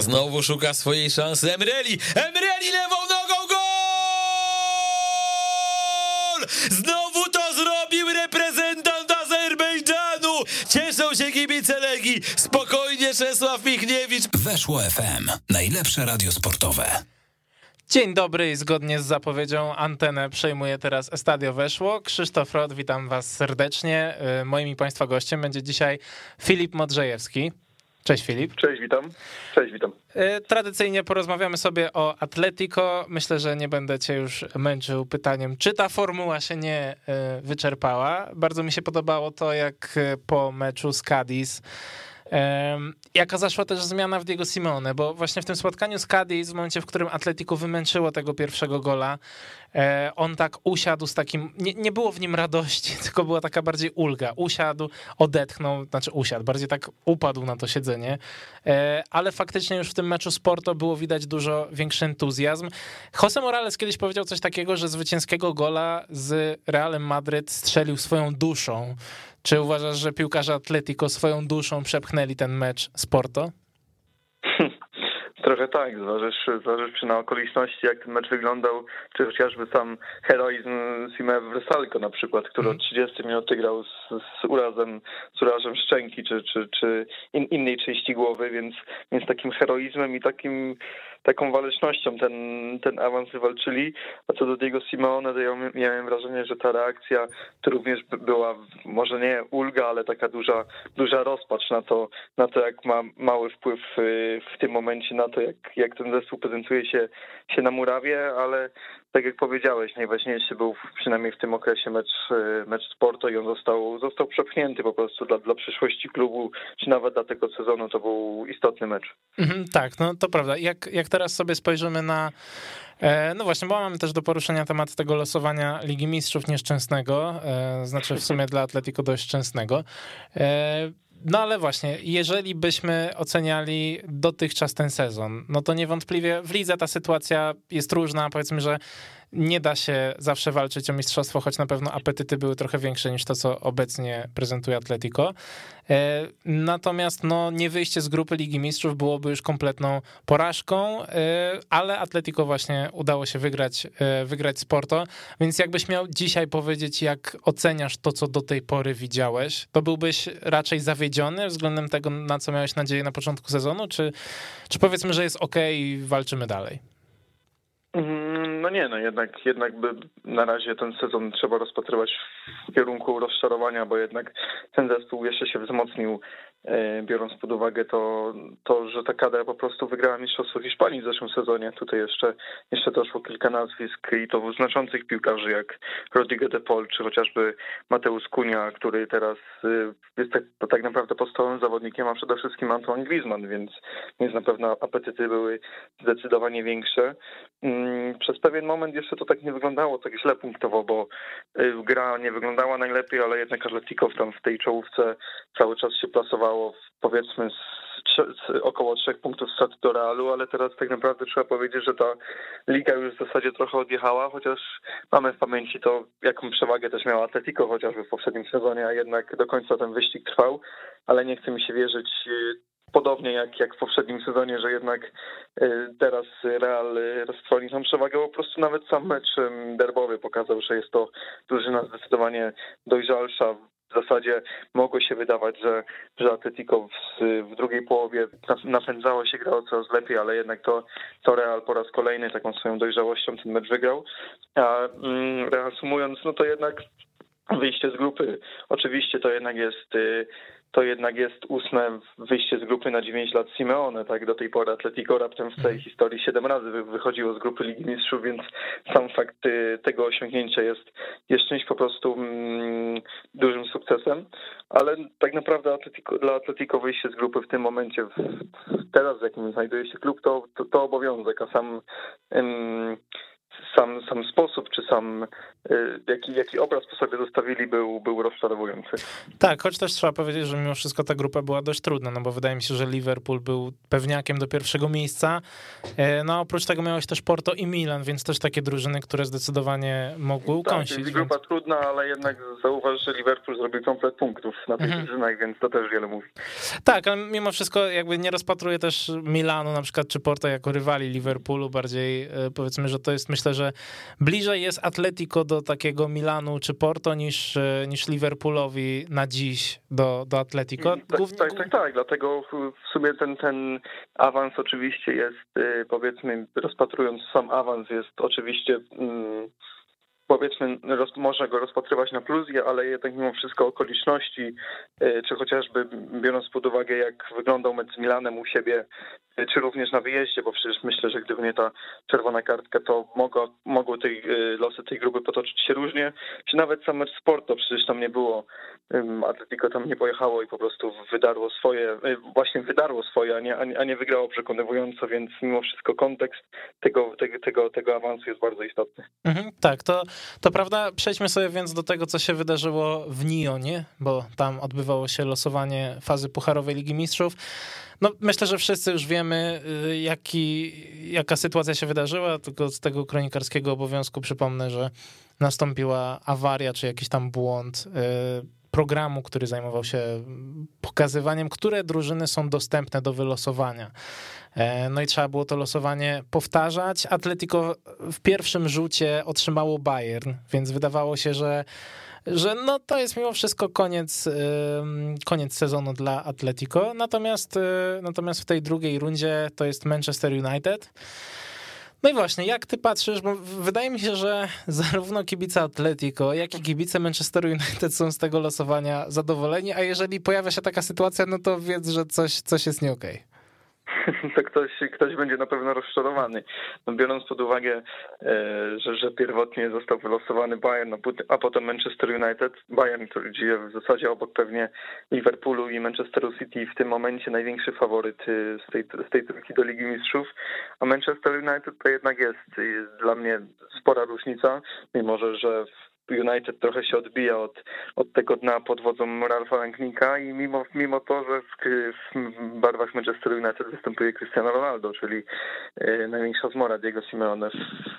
Znowu szuka swojej szansy Emreli. Emreli lewą nogą gol! Znowu to zrobił reprezentant Azerbejdżanu. Cieszą się kibice Legii. Spokojnie Czesław Michniewicz. Weszło FM. Najlepsze radio sportowe. Dzień dobry i zgodnie z zapowiedzią antenę przejmuje teraz Estadio Weszło. Krzysztof Rod, witam was serdecznie. Y, moim i państwa gościem będzie dzisiaj Filip Modrzejewski. Cześć Filip. Cześć, witam. Cześć, witam. Y, tradycyjnie porozmawiamy sobie o Atletico. Myślę, że nie będę cię już męczył pytaniem, czy ta formuła się nie y, wyczerpała. Bardzo mi się podobało to, jak po meczu z Cadiz Jaka zaszła też zmiana w Diego Simone, bo właśnie w tym spotkaniu z Cadiz, w momencie, w którym Atletico wymęczyło tego pierwszego gola, e, on tak usiadł z takim, nie, nie było w nim radości, tylko była taka bardziej ulga. Usiadł, odetchnął, znaczy usiadł, bardziej tak upadł na to siedzenie, e, ale faktycznie już w tym meczu Sporto było widać dużo większy entuzjazm. Jose Morales kiedyś powiedział coś takiego, że zwycięskiego gola z Realem Madryt strzelił swoją duszą. Czy uważasz, że piłkarze Atletico swoją duszą przepchnęli ten mecz z Porto? Trochę tak, zważywszy, zważywszy na okoliczności, jak ten mecz wyglądał, czy chociażby sam heroizm Sime Wersalko na przykład, który od 30 mhm. minut grał z, z urazem, z urazem szczęki, czy, czy, czy in, innej części głowy, więc, więc takim heroizmem i takim taką walecznością ten, ten awans wywalczyli. A co do Diego Simeone, to ja miałem wrażenie, że ta reakcja to również była może nie ulga, ale taka duża, duża rozpacz na to, na to jak ma mały wpływ y, w tym momencie na to, jak, jak ten zespół prezentuje się, się na murawie, ale tak jak powiedziałeś, najważniejszy był przynajmniej w tym okresie mecz, e, mecz sportu i on został, został przepchnięty po prostu dla, dla przyszłości klubu, czy nawet dla tego sezonu to był istotny mecz. Mhm, tak, no to prawda. Jak, jak teraz sobie spojrzymy na e, no właśnie, bo mamy też do poruszenia temat tego losowania Ligi Mistrzów nieszczęsnego, e, znaczy w sumie dla Atletico dość szczęsnego. No ale właśnie, jeżeli byśmy oceniali dotychczas ten sezon, no to niewątpliwie w lidze ta sytuacja jest różna. Powiedzmy, że nie da się zawsze walczyć o mistrzostwo, choć na pewno apetyty były trochę większe niż to, co obecnie prezentuje Atletico. E, natomiast no, nie wyjście z grupy Ligi Mistrzów byłoby już kompletną porażką, e, ale Atletico właśnie udało się wygrać, e, wygrać Sporto, więc jakbyś miał dzisiaj powiedzieć, jak oceniasz to, co do tej pory widziałeś, to byłbyś raczej zawiedziony względem tego, na co miałeś nadzieję na początku sezonu, czy, czy powiedzmy, że jest ok i walczymy dalej? Mm, no nie, no jednak, jednak by na razie ten sezon trzeba rozpatrywać w kierunku rozczarowania, bo jednak ten zespół jeszcze się wzmocnił biorąc pod uwagę to, to, że ta kadra po prostu wygrała Mistrzostwo Hiszpanii w zeszłym sezonie. Tutaj jeszcze, jeszcze doszło kilka nazwisk i to znaczących piłkarzy jak Rodrigo de Paul, czy chociażby Mateusz Kunia, który teraz y, jest tak, tak naprawdę podstawowym zawodnikiem, a przede wszystkim Antoine Griezmann, więc, więc na pewno apetyty były zdecydowanie większe. Mm, przez pewien moment jeszcze to tak nie wyglądało tak źle punktowo, bo y, gra nie wyglądała najlepiej, ale jednak Atletico tam w tej czołówce cały czas się plasowało powiedzmy z, z około trzech punktów straty do Realu, ale teraz tak naprawdę trzeba powiedzieć, że ta liga już w zasadzie trochę odjechała, chociaż mamy w pamięci to, jaką przewagę też miała Atletico chociażby w poprzednim sezonie, a jednak do końca ten wyścig trwał, ale nie chce mi się wierzyć y, podobnie jak, jak w poprzednim sezonie, że jednak y, teraz Real roztrwoni tą przewagę, po prostu nawet sam mecz derbowy pokazał, że jest to drużyna zdecydowanie dojrzalsza, w zasadzie mogło się wydawać, że, że Atletico w, w drugiej połowie napędzało się, grało coraz lepiej, ale jednak to, to Real po raz kolejny taką swoją dojrzałością ten mecz wygrał. A mm, reasumując, no to jednak wyjście z grupy oczywiście to jednak jest y, to jednak jest ósme wyjście z grupy na 9 lat Simeone, tak? Do tej pory Atletico raptem w tej mhm. historii 7 razy wychodziło z grupy Ligi Mistrzów, więc sam fakt y, tego osiągnięcia jest, jest czymś po prostu mm, dużym sukcesem, ale tak naprawdę Atletico, dla Atletico wyjście z grupy w tym momencie, w, teraz w jakim znajduje się klub, to, to, to obowiązek, a sam sam, sam sposób, czy sam y, jaki, jaki obraz po sobie zostawili był, był rozczarowujący. Tak, choć też trzeba powiedzieć, że mimo wszystko ta grupa była dość trudna, no bo wydaje mi się, że Liverpool był pewniakiem do pierwszego miejsca. E, no oprócz tego miałeś też Porto i Milan, więc też takie drużyny, które zdecydowanie mogły ukąsić. Tak, grupa więc... trudna, ale jednak zauważ, że Liverpool zrobił komplet punktów na tych mhm. drużynach, więc to też wiele mówi. Tak, ale mimo wszystko jakby nie rozpatruję też Milanu na przykład czy Porto jako rywali Liverpoolu, bardziej e, powiedzmy, że to jest myślę, że bliżej jest Atletico do takiego Milanu czy Porto niż, e, niż Liverpoolowi na dziś do, do Atletico. Tak, Głównie... tak, tak, tak, dlatego w sumie ten, ten awans oczywiście jest, e, powiedzmy, rozpatrując sam awans, jest oczywiście mm, powiedzmy, roz, można go rozpatrywać na plus, ale jednak mimo wszystko okoliczności, e, czy chociażby biorąc pod uwagę, jak wyglądał mecz z Milanem u siebie, e, czy również na wyjeździe, bo przecież myślę, że gdyby nie ta czerwona kartka, to mogło, mogły tej, e, losy tej grupy potoczyć się różnie, czy nawet sam mecz Sporto, przecież tam nie było, Atletico tam nie pojechało i po prostu wydarło swoje, właśnie wydarło swoje, a nie, a nie wygrało przekonywująco, więc mimo wszystko kontekst tego, tego, tego, tego awansu jest bardzo istotny. Mhm, tak, to to prawda, przejdźmy sobie więc do tego, co się wydarzyło w Nionie, bo tam odbywało się losowanie fazy Pucharowej Ligi Mistrzów. No, myślę, że wszyscy już wiemy, y, jaki, jaka sytuacja się wydarzyła, tylko z tego kronikarskiego obowiązku przypomnę, że nastąpiła awaria, czy jakiś tam błąd y, programu, który zajmował się pokazywaniem, które drużyny są dostępne do wylosowania. E, no i trzeba było to losowanie powtarzać. Atletico w pierwszym rzucie otrzymało Bayern, więc wydawało się, że że no to jest mimo wszystko koniec, koniec sezonu dla Atletico. Natomiast, y, natomiast w tej drugiej rundzie to jest Manchester United. No i właśnie, jak ty patrzysz, bo wydaje mi się, że zarówno kibice Atletico, jak i kibice Manchester United są z tego losowania zadowoleni, a jeżeli pojawia się taka sytuacja, no to wiedz, że coś, coś jest nie okej. Okay. to ktoś, ktoś będzie na pewno rozczarowany. No, biorąc pod uwagę, e, że, że pierwotnie został wylosowany Bayern, a potem Manchester United, Bayern, który dzieje w zasadzie obok pewnie Liverpoolu i Manchesteru City w tym momencie największy faworyt e, z tej, z tej trójki do Ligi Mistrzów, a Manchester United to jednak jest, jest dla mnie spora różnica, mimo że, że United trochę się odbija od, od tego dna pod wodzą Ralfa Rangnicka i mimo, mimo to, że w, w barwach Manchester United występuje Cristiano Ronaldo, czyli e, największa zmora Diego Simeone,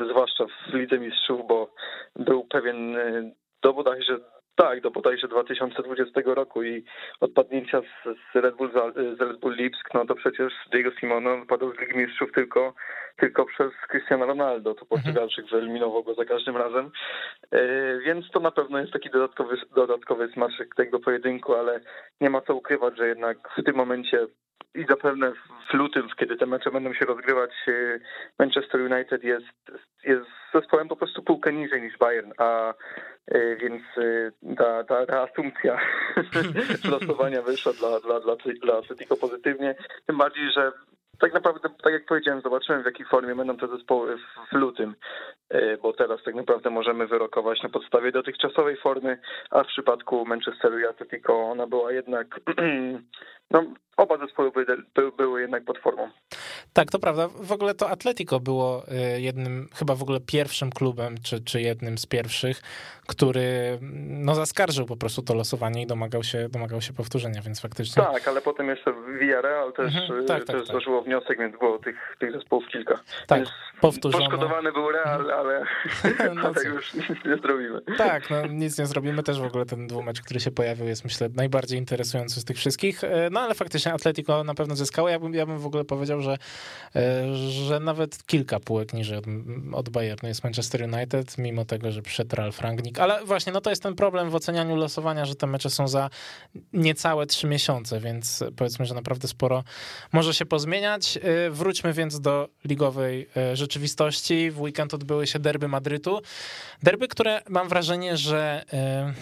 zwłaszcza w Lidze Mistrzów, bo był pewien e, dowód, że tak, do bodajże 2020 roku i odpadnięcia z, z, Red, Bull, z Red Bull Lipsk, no to przecież Diego Simone padł z Ligi Mistrzów tylko, tylko przez Cristiano Ronaldo, to Portugalczyk mhm. wyeliminował go za każdym razem, e, więc to na pewno jest taki dodatkowy, dodatkowy smaczek tego pojedynku, ale nie ma co ukrywać, że jednak w tym momencie i zapewne w lutym, kiedy te mecze będą się rozgrywać, e, Manchester United jest, jest zespołem po prostu półkę niżej niż Bayern, a e, więc e, ta, ta reasumpcja losowania wyszła dla, dla, dla, dla Atletico pozytywnie, tym bardziej, że tak naprawdę, tak jak powiedziałem, zobaczymy w jakiej formie będą te zespoły w lutym, bo teraz tak naprawdę możemy wyrokować na podstawie dotychczasowej formy, a w przypadku Manchesteru i Atletico ona była jednak no, oba zespoły były, były, jednak pod formą. Tak, to prawda. W ogóle to Atletico było y, jednym, chyba w ogóle pierwszym klubem, czy, czy jednym z pierwszych, który no, zaskarżył po prostu to losowanie i domagał się, domagał się powtórzenia, więc faktycznie... Tak, ale potem jeszcze Villarreal też, mhm, tak, tak, też tak. złożyło wniosek, więc było tych, tych zespołów kilka. Tak, więc powtórzono. Poszkodowany był Real, mhm. ale, no ale już nic nie zrobimy. Tak, no nic nie zrobimy. Też w ogóle ten dwumecz, który się pojawił jest myślę najbardziej interesujący z tych wszystkich. E, no ale faktycznie Atletico na pewno zyskało. Ja bym, ja bym w ogóle powiedział, że, że nawet kilka półek niżej od, od Bayernu jest Manchester United, mimo tego, że przyszedł Ralf Rangnick. Ale właśnie, no to jest ten problem w ocenianiu losowania, że te mecze są za niecałe trzy miesiące, więc powiedzmy, że naprawdę sporo może się pozmieniać. E, wróćmy więc do ligowej rzeczywistości. W weekend odbyły się derby Madrytu. Derby, które mam wrażenie, że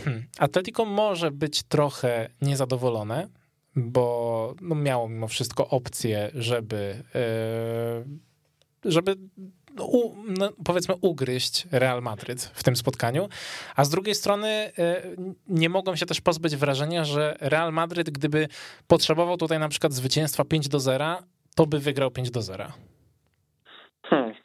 hmm, Atletico może być trochę niezadowolone, bo no, miało mimo wszystko opcję, żeby, e, żeby no, u, no, powiedzmy ugryźć Real Madryt w tym spotkaniu, a z drugiej strony e, nie mogą się też pozbyć wrażenia, że Real Madryt, gdyby potrzebował tutaj na przykład zwycięstwa 5 do 0, to by wygrał 5 do 0.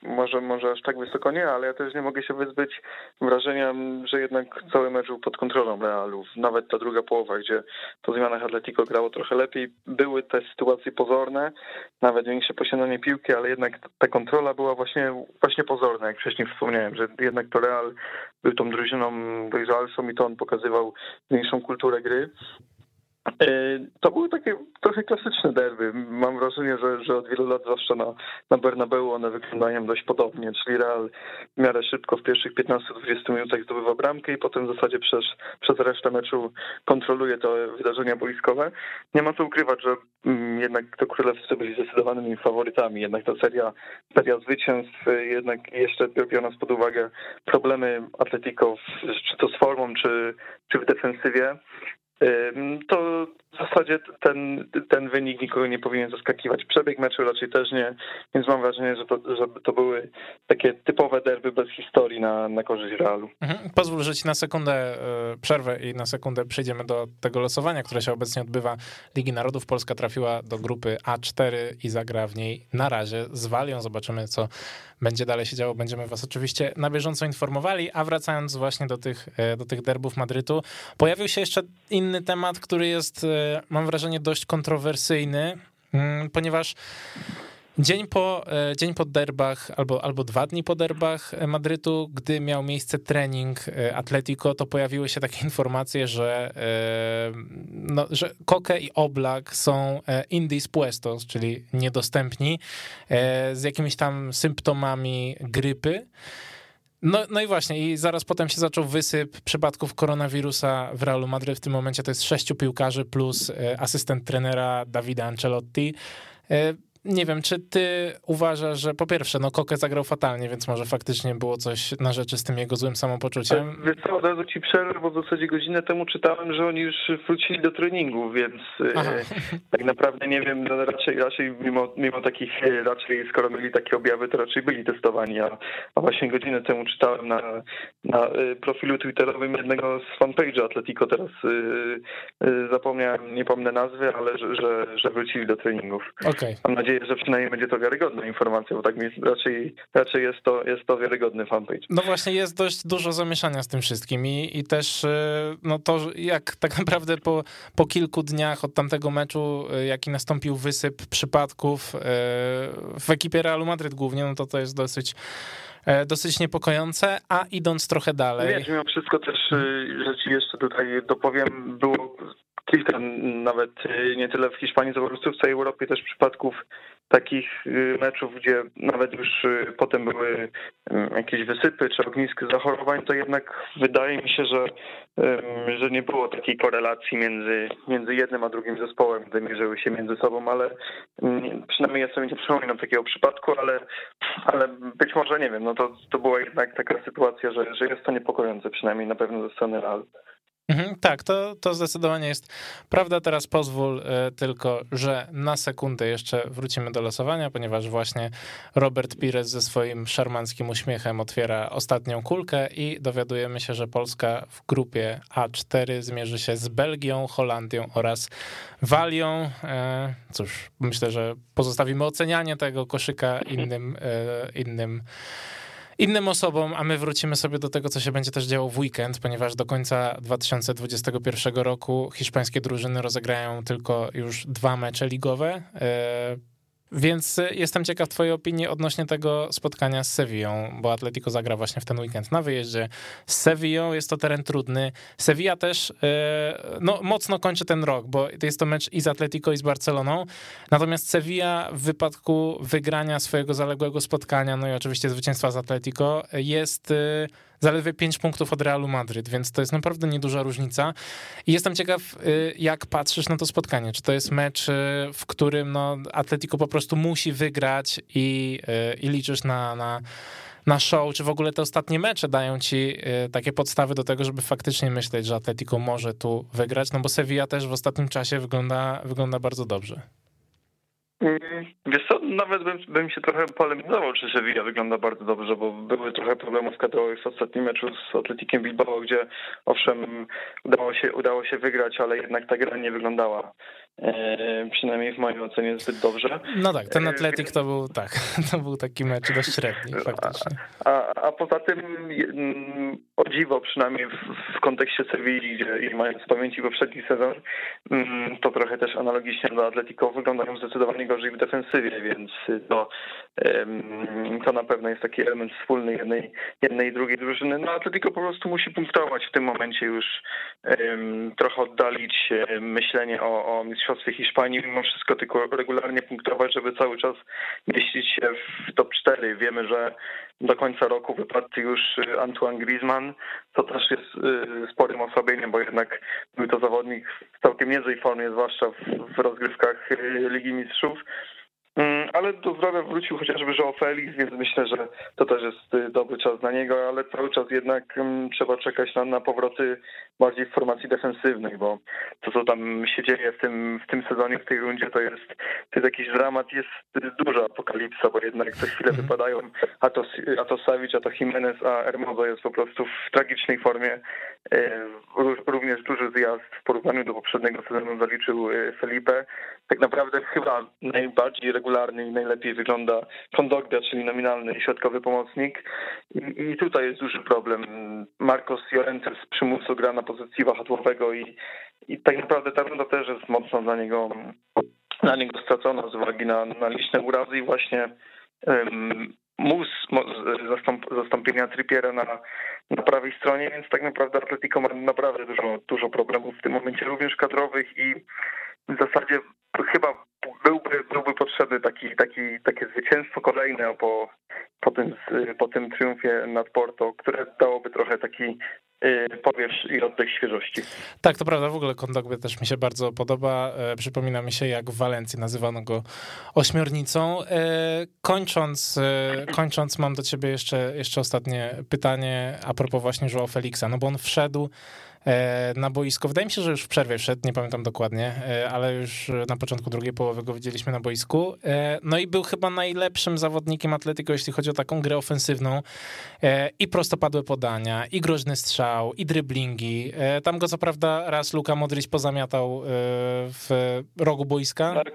Może, może aż tak wysoko nie, ale ja też nie mogę się wyzbyć wrażenia, że jednak cały mecz był pod kontrolą Realu. Nawet ta druga połowa, gdzie po zmianach Atletico grało trochę lepiej, były te sytuacje pozorne, nawet większe posiadanie piłki, ale jednak ta kontrola była właśnie, właśnie pozorna, jak wcześniej wspomniałem, że jednak to Real był tą drużyną dojrzalszą i to on pokazywał większą kulturę gry. E, to były takie trochę klasyczne derby. Mam wrażenie, że, że od wielu lat zwłaszcza na, na Bernabeu one wyglądają dość podobnie, czyli Real w miarę szybko w pierwszych 15-20 minutach zdobywa bramkę i potem w zasadzie przez, przez resztę meczu kontroluje te wydarzenia boiskowe. Nie ma co ukrywać, że mm, jednak to królewscy byli zdecydowanymi faworytami. Jednak ta seria, seria zwycięstw jednak jeszcze biorąc pod uwagę problemy Atletico, czy to z formą, czy, czy w defensywie, to w zasadzie ten, ten wynik nikogo nie powinien zaskakiwać. Przebieg meczu raczej też nie, więc mam wrażenie, że to, że to były takie typowe derby bez historii na, na korzyść Realu. Mhm. Pozwól, że ci na sekundę e, przerwę i na sekundę przejdziemy do tego losowania, które się obecnie odbywa Ligi Narodów. Polska trafiła do grupy A4 i zagra w niej na razie z Walią. Zobaczymy, co będzie dalej się działo. Będziemy was oczywiście na bieżąco informowali, a wracając właśnie do tych, e, do tych derbów Madrytu, pojawił się jeszcze inny temat, który jest e, mam wrażenie, dość kontrowersyjny, mm, ponieważ Dzień po, e, dzień po derbach, albo, albo dwa dni po derbach Madrytu, gdy miał miejsce trening e, Atletico, to pojawiły się takie informacje, że, e, no, że Koke i Oblak są indispuestos, czyli niedostępni, z jakimiś tam symptomami grypy. No, no i właśnie, i zaraz potem się zaczął wysyp przypadków koronawirusa w Realu Madryt. W tym momencie to jest sześciu piłkarzy plus e, asystent trenera Davida Ancelotti. Nie wiem, czy ty uważasz, że po pierwsze, no Koke zagrał fatalnie, więc może faktycznie było coś na rzeczy z tym jego złym samopoczuciem? Wiesz co, od razu ci przerwę, bo w zasadzie godzinę temu czytałem, że oni już wrócili do treningu, więc e, Aha. tak naprawdę nie wiem, no raczej, raczej mimo, mimo takich, e, raczej skoro mieli takie objawy, to raczej byli testowani, a, a właśnie godzinę temu czytałem na, na e, profilu twitterowym jednego z fanpage'a Atletico, teraz zapomniałem, nie pomnę nazwy, ale że, że, że wrócili do treningów. Okay. Mam nadzieję, nadzieję, że przynajmniej będzie to wiarygodna informacja, bo tak mi raczej, raczej jest, to, jest to wiarygodny fanpage. No właśnie, jest dość dużo zamieszania z tym wszystkim i, i też y, no to, jak tak naprawdę po, po kilku dniach od tamtego meczu, y, jaki nastąpił wysyp przypadków y, w ekipie Realu Madryt głównie, no to to jest dosyć dosyć niepokojące, a idąc trochę dalej. Wiesz, mimo wszystko też, że ci jeszcze tutaj dopowiem, było kilka nawet y, nie tyle w Hiszpanii, co po prostu w całej Europie też przypadków takich y, meczów, gdzie nawet już y, potem były jakieś wysypy czy ognisk zachorowań, to jednak wydaje mi się, że, że nie było takiej korelacji między, między jednym a drugim zespołem, gdy mierzyły się między sobą, ale przynajmniej ja sobie nie przypominam takiego przypadku, ale, ale być może nie wiem, no to, to była jednak taka sytuacja, że, że jest to niepokojące, przynajmniej na pewno ze strony Real. Mhm, tak, to, to zdecydowanie jest prawda. Teraz pozwól y, tylko, że na sekundę jeszcze wrócimy do losowania, ponieważ właśnie Robert Pires ze swoim szarmanckim uśmiechem otwiera ostatnią kulkę i dowiadujemy się, że Polska w grupie A4 zmierzy się z Belgią, Holandią oraz Walią. E, cóż, myślę, że pozostawimy ocenianie tego koszyka innym, e, innym innym osobom, a my wrócimy sobie do tego, co się będzie też działo w weekend, ponieważ do końca 2021 roku hiszpańskie drużyny rozegrają tylko już dwa mecze ligowe. E, więc y, jestem ciekaw twojej opinii odnośnie tego spotkania z Sevillą, bo Atletico zagra właśnie w ten weekend na wyjeździe z Sevillą. Jest to teren trudny. Sevilla też y, no, mocno kończy ten rok, bo jest to mecz i z Atletico i z Barceloną. Natomiast Sevilla w wypadku wygrania swojego zaległego spotkania, no i oczywiście zwycięstwa z Atletico, jest y, zaledwie 5 punktów od Realu Madryt, więc to jest naprawdę nieduża różnica. I jestem ciekaw, y, jak patrzysz na to spotkanie. Czy to jest mecz, y, w którym no, Atletico po prostu musi wygrać i, y, i liczysz na, na, na show, czy w ogóle te ostatnie mecze dają ci takie podstawy do tego, żeby faktycznie myśleć, że Atletico może tu wygrać, no bo Sevilla też w ostatnim czasie wygląda, wygląda bardzo dobrze. Mm, wiesz co, nawet bym, bym się trochę polemizował, czy Sevilla wygląda bardzo dobrze, bo były trochę problemów kadrowych w ostatnim meczu z Atletikiem Bilbao, gdzie owszem udało się, udało się wygrać, ale jednak ta gra nie wyglądała e, przynajmniej w mojej ocenie zbyt dobrze. No tak, ten Atletik to był tak, to był taki mecz dość średni faktycznie. A, a poza tym mm, o dziwo przynajmniej w, w kontekście Sewilli, gdzie i mając w pamięci poprzedni sezon, mm, to trochę też analogicznie do Atletico wyglądają zdecydowanie gorzej w defensywie, więc to, to na pewno jest taki element wspólny jednej, jednej i drugiej drużyny. No Atletico po prostu musi punktować w tym momencie już trochę oddalić myślenie o, o mistrzostwie Hiszpanii, mimo wszystko tylko regularnie punktować, żeby cały czas mieścić się w top 4. Wiemy, że do końca roku wypadł już Antoine Griezmann, co też jest y, sporym osłabieniem, bo jednak był to zawodnik w całkiem niezłej formie, zwłaszcza w rozgrywkach y, Ligi Mistrzów. Mm, ale do zdrowia wrócił chociażby Joe Felix, więc myślę, że to też jest y, dobry czas dla niego, ale cały czas jednak mm, trzeba czekać na, na powroty bardziej w formacji defensywnej, bo to, co tam się dzieje w tym, w tym sezonie, w tej rundzie, to jest, to jest jakiś dramat, jest duża apokalipsa, bo jednak co chwilę mhm. wypadają a to, a to Savic, a to Jimenez, a Hermoso jest po prostu w tragicznej formie. Również duży zjazd w porównaniu do poprzedniego sezonu zaliczył e, Felipe. Tak naprawdę chyba najbardziej regularny i najlepiej wygląda Kondogbia, czyli nominalny środkowy pomocnik. I, I, tutaj jest duży problem. Marcos Llorente z przymusu gra na pozycji wahadłowego i, i tak naprawdę ta runda też jest mocno dla niego, dla niego stracona z uwagi na, na liczne urazy i właśnie mus zastąp, zastąpienia Trippiera na, na prawej stronie, więc tak naprawdę Atletico ma naprawdę dużo, dużo problemów w tym momencie, również kadrowych i w zasadzie chyba byłby, byłby potrzebny taki, taki, takie zwycięstwo kolejne po, po, tym, po tym triumfie nad Porto, które dałoby trochę taki powiew i oddech świeżości. Tak, to prawda, w ogóle Kondogbia też mi się bardzo podoba. E, przypomina mi się, jak w Walencji nazywano go ośmiornicą. E, kończąc, e, kończąc mam do ciebie jeszcze, jeszcze ostatnie pytanie a propos właśnie Joao Felixa, no bo on wszedł na boisko. Wydaje mi się, że już w przerwie wszedł, nie pamiętam dokładnie, e, ale już na początku drugiej połowy go widzieliśmy na boisku. E, no i był chyba najlepszym zawodnikiem Atletico, jeśli chodzi o taką grę ofensywną. I prostopadłe podania, i groźny strzał, i driblingi. Tam go co prawda raz Luka Modric pozamiatał w rogu boiska. Tak,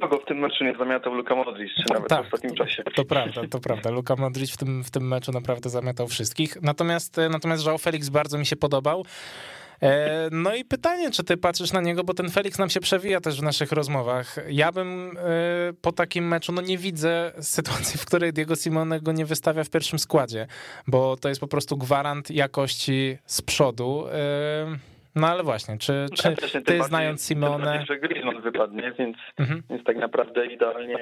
kogo w tym meczu nie zamiatał Luka Modric, czy nawet tak, w ostatnim czasie. To, to prawda, to prawda. Luka Modric w tym, w tym meczu naprawdę zamiatał wszystkich. Natomiast, natomiast João Felix bardzo mi się podobał. E, no i pytanie, czy ty patrzysz na niego, bo ten Felix nam się przewija też w naszych rozmowach. Ja bym e, po takim meczu, no nie widzę sytuacji, w której Diego Simone go nie wystawia w pierwszym składzie, bo to jest po prostu gwarant jakości z przodu. No ale właśnie, czy, no, czy ty bardziej, znając Simone... że Griezmann wypadnie, więc, mhm. więc tak naprawdę idealnie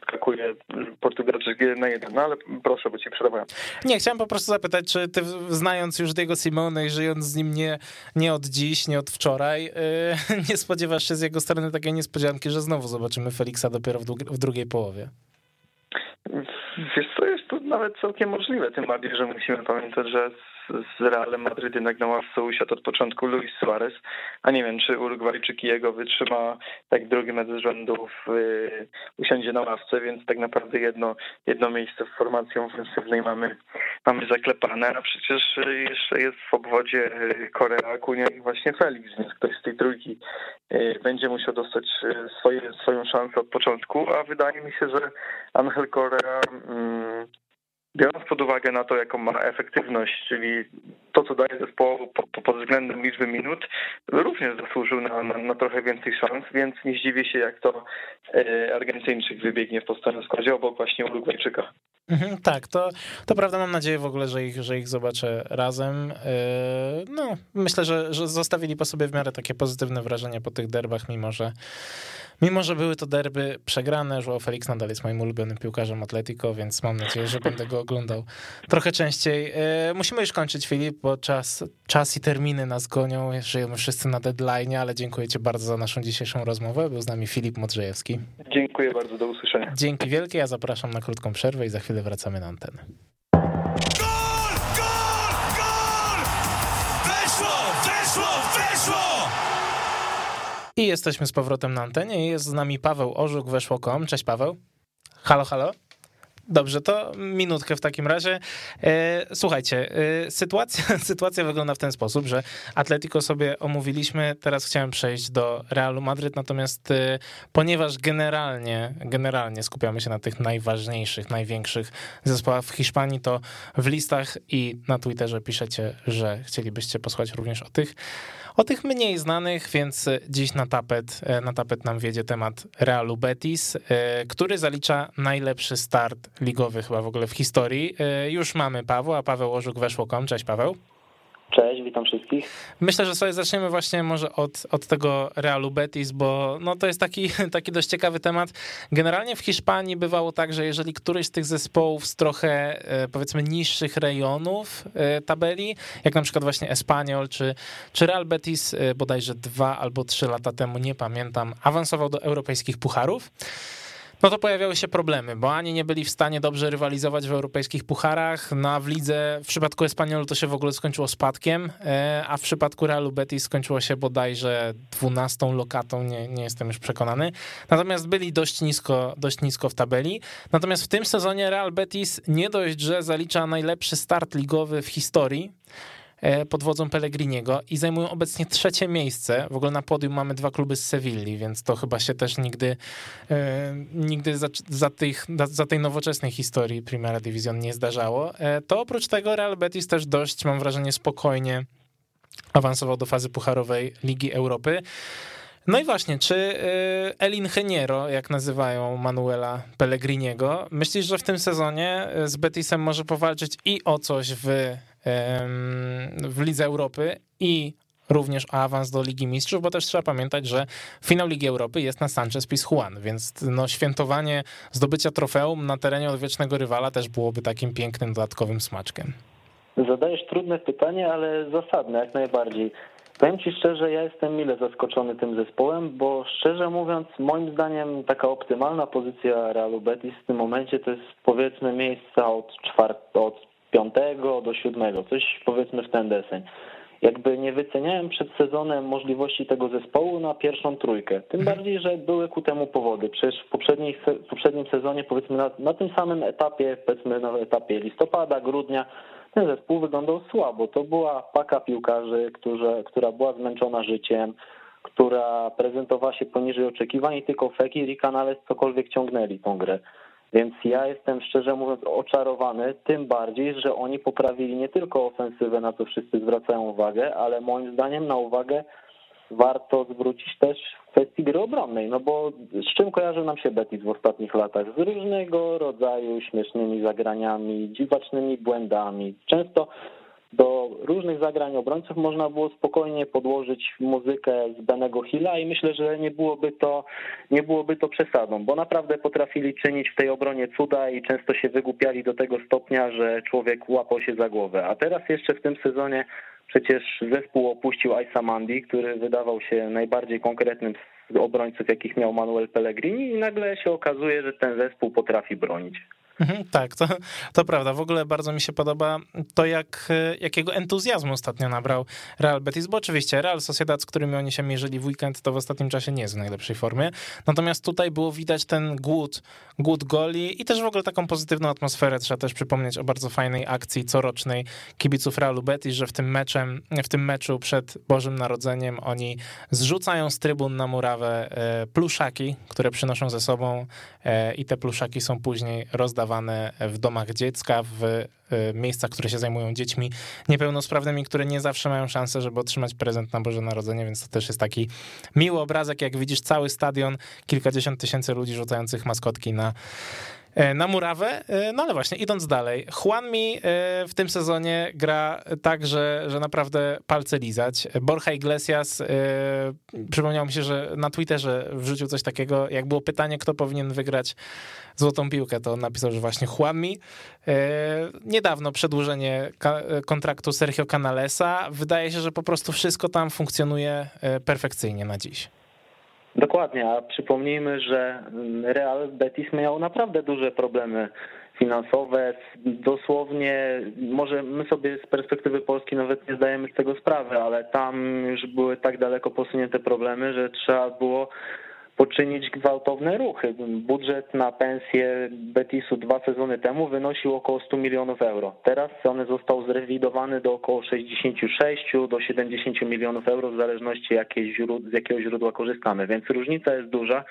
wskakuje Portugalczyk na jeden, no ale proszę, bo ci przerwałem. Nie, chciałem po prostu zapytać, czy ty znając już tego Simone i żyjąc z nim nie, nie od dziś, nie od wczoraj, yy, nie spodziewasz się z jego strony takiej niespodzianki, że znowu zobaczymy Feliksa dopiero w, w drugiej połowie? Wiesz co, jest to nawet całkiem możliwe, tym bardziej, że musimy pamiętać, że z Realem Madryt jednak na ławce usiadł od początku Luis Suarez, a nie wiem, czy Urugwajczyk jego wytrzyma tak drugi mecz z rzędu w, y, usiądzie na ławce, więc tak naprawdę jedno, jedno miejsce w formacji ofensywnej mamy, mamy zaklepane, a przecież jeszcze jest w obwodzie Korea, Akunia i właśnie Felix, więc ktoś z tej trójki y, będzie musiał dostać y, swoje, swoją szansę od początku, a wydaje mi się, że Angel Korea mm, Biorąc pod uwagę na to, jaką ma efektywność, czyli to, co daje zespołu pod, pod względem liczby minut, również zasłużył na, na, na, trochę więcej szans, więc nie zdziwię się, jak to e, Argentyńczyk wybiegnie w podstawowym składzie obok właśnie Urugwajczyka. Mhm, tak, to, to prawda. Mam nadzieję w ogóle, że ich, że ich zobaczę razem. E, no, myślę, że, że zostawili po sobie w miarę takie pozytywne wrażenie po tych derbach, mimo że Mimo, że były to derby przegrane, Joao Felix nadal jest moim ulubionym piłkarzem Atletico, więc mam nadzieję, że będę go oglądał trochę częściej. E, musimy już kończyć, Filip, bo czas, czas i terminy nas gonią. Żyjemy wszyscy na deadline, ale dziękuję ci bardzo za naszą dzisiejszą rozmowę. Był z nami Filip Modrzejewski. Dziękuję bardzo, do usłyszenia. Dzięki wielkie, ja zapraszam na krótką przerwę i za chwilę wracamy na antenę. I jesteśmy z powrotem na antenie. Jest z nami Paweł Orzuk, weszło.com. Cześć Paweł. Halo, halo. Dobrze, to minutkę w takim razie. E, słuchajcie, e, sytuacja, sytuacja wygląda w ten sposób, że Atletico sobie omówiliśmy, teraz chciałem przejść do Realu Madryt, natomiast e, ponieważ generalnie, generalnie skupiamy się na tych najważniejszych, największych zespołach w Hiszpanii, to w listach i na Twitterze piszecie, że chcielibyście posłuchać również o tych o tych mniej znanych, więc dziś na tapet, e, na tapet nam wiedzie temat Realu Betis, e, który zalicza najlepszy start ligowy chyba w ogóle w historii. E, już mamy Paweł, a Paweł Orzuk weszło.com. Cześć Paweł. Cześć, witam wszystkich. Myślę, że sobie zaczniemy właśnie może od, od tego Realu Betis, bo no to jest taki, taki dość ciekawy temat. Generalnie w Hiszpanii bywało tak, że jeżeli któryś z tych zespołów z trochę e, powiedzmy niższych rejonów e, tabeli, jak na przykład właśnie Espanyol czy, czy Real Betis e, bodajże dwa albo trzy lata temu, nie pamiętam, awansował do europejskich pucharów, no to pojawiały się problemy, bo ani nie byli w stanie dobrze rywalizować w europejskich pucharach, no a w lidze w przypadku Espaniolu to się w ogóle skończyło spadkiem, e, a w przypadku Realu Betis skończyło się bodajże 12 lokatą, nie, nie jestem już przekonany. Natomiast byli dość nisko, dość nisko w tabeli. Natomiast w tym sezonie Real Betis nie dość, że zalicza najlepszy start ligowy w historii, pod wodzą Pellegriniego i zajmują obecnie trzecie miejsce. W ogóle na podium mamy dwa kluby z Sewilli, więc to chyba się też nigdy, e, nigdy za, za, tych, za tej nowoczesnej historii Primera Division nie zdarzało. E, to oprócz tego Real Betis też dość, mam wrażenie, spokojnie awansował do fazy pucharowej Ligi Europy. No i właśnie, czy El Ingeniero, jak nazywają Manuela Pellegriniego, myślisz, że w tym sezonie z Betisem może powalczyć i o coś w w Lidze Europy i również awans do Ligi Mistrzów, bo też trzeba pamiętać, że finał Ligi Europy jest na Sanchez Pizjuan, więc no, świętowanie zdobycia trofeum na terenie odwiecznego rywala też byłoby takim pięknym dodatkowym smaczkiem. Zadajesz trudne pytanie, ale zasadne jak najbardziej. Powiem Ci szczerze, ja jestem mile zaskoczony tym zespołem, bo szczerze mówiąc, moim zdaniem taka optymalna pozycja Realu Betis w tym momencie to jest powiedzmy miejsca od, czwart, od piątego do siódmego, coś powiedzmy w ten deseń. Jakby nie wyceniałem przed sezonem możliwości tego zespołu na pierwszą trójkę. Tym mhm. bardziej, że były ku temu powody. Przecież w, w poprzednim sezonie, powiedzmy na, na tym samym etapie, powiedzmy na etapie listopada, grudnia, ten zespół wyglądał słabo. To była paka piłkarzy, którzy, która była zmęczona życiem, która prezentowała się poniżej oczekiwań i tylko Fekir i Canales cokolwiek ciągnęli tą grę. Więc ja jestem szczerze mówiąc oczarowany, tym bardziej, że oni poprawili nie tylko ofensywę, na co wszyscy zwracają uwagę, ale moim zdaniem na uwagę warto zwrócić też w kwestii gry obronnej, no bo z czym kojarzy nam się Betis w ostatnich latach? Z różnego rodzaju śmiesznymi zagraniami, dziwacznymi błędami. Często do różnych zagrań obrońców można było spokojnie podłożyć muzykę z Benego Hilla i myślę, że nie byłoby to, nie byłoby to przesadą, bo naprawdę potrafili czynić w tej obronie cuda i często się wygłupiali do tego stopnia, że człowiek łapał się za głowę. A teraz jeszcze w tym sezonie przecież zespół opuścił Aisa Mandi, który wydawał się najbardziej konkretnym z obrońców, jakich miał Manuel Pellegrini i nagle się okazuje, że ten zespół potrafi bronić. Mhm, tak, to, to prawda. W ogóle bardzo mi się podoba to, jak, jakiego entuzjazmu ostatnio nabrał Real Betis, bo oczywiście Real Sociedad, z którymi oni się mierzyli w weekend, to w ostatnim czasie nie jest w najlepszej formie. Natomiast tutaj było widać ten głód, głód goli i też w ogóle taką pozytywną atmosferę. Trzeba też przypomnieć o bardzo fajnej akcji corocznej kibiców Realu Betis, że w tym, meczem, w tym meczu przed Bożym Narodzeniem oni zrzucają z trybun na murawę e, pluszaki, które przynoszą ze sobą e, i te pluszaki są później rozdawane w domach dziecka, w e, miejscach, które się zajmują dziećmi niepełnosprawnymi, które nie zawsze mają szansę, żeby otrzymać prezent na Boże Narodzenie, więc to też jest taki miły obrazek, jak widzisz cały stadion, kilkadziesiąt tysięcy ludzi rzucających maskotki na na murawę. E, no ale właśnie, idąc dalej. Juan mi e, w tym sezonie gra tak, że, że naprawdę palce lizać. Borja Iglesias, przypomniało mi się, że na Twitterze wrzucił coś takiego, jak było pytanie, kto powinien wygrać złotą piłkę, to on napisał, że właśnie Juan mi. Niedawno przedłużenie kontraktu Sergio Canalesa. Wydaje się, że po prostu wszystko tam funkcjonuje perfekcyjnie na dziś. Dokładnie, a przypomnijmy, że Real Betis miał naprawdę duże problemy finansowe, dosłownie, może my sobie z perspektywy Polski nawet nie zdajemy z tego sprawy, ale tam już były tak daleko posunięte problemy, że trzeba było poczynić gwałtowne ruchy. Budżet na pensję Betisu dwa sezony temu wynosił około 100 milionów euro. Teraz on został zrewidowany do około 66 do 70 milionów euro w zależności z jakiego źródła korzystamy, więc różnica jest duża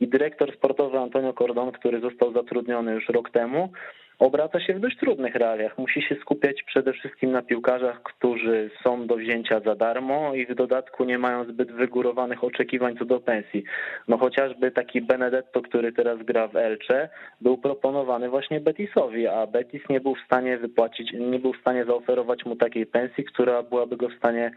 i dyrektor sportowy Antonio Cordon, który został zatrudniony już rok temu, obraca się w dość trudnych realiach. Musi się skupiać przede wszystkim na piłkarzach, którzy są do wzięcia za darmo i w dodatku nie mają zbyt wygórowanych oczekiwań co do pensji. No chociażby taki Benedetto, który teraz gra w Elche, był proponowany właśnie Betisowi, a Betis nie był w stanie wypłacić, nie był w stanie zaoferować mu takiej pensji, która byłaby go w stanie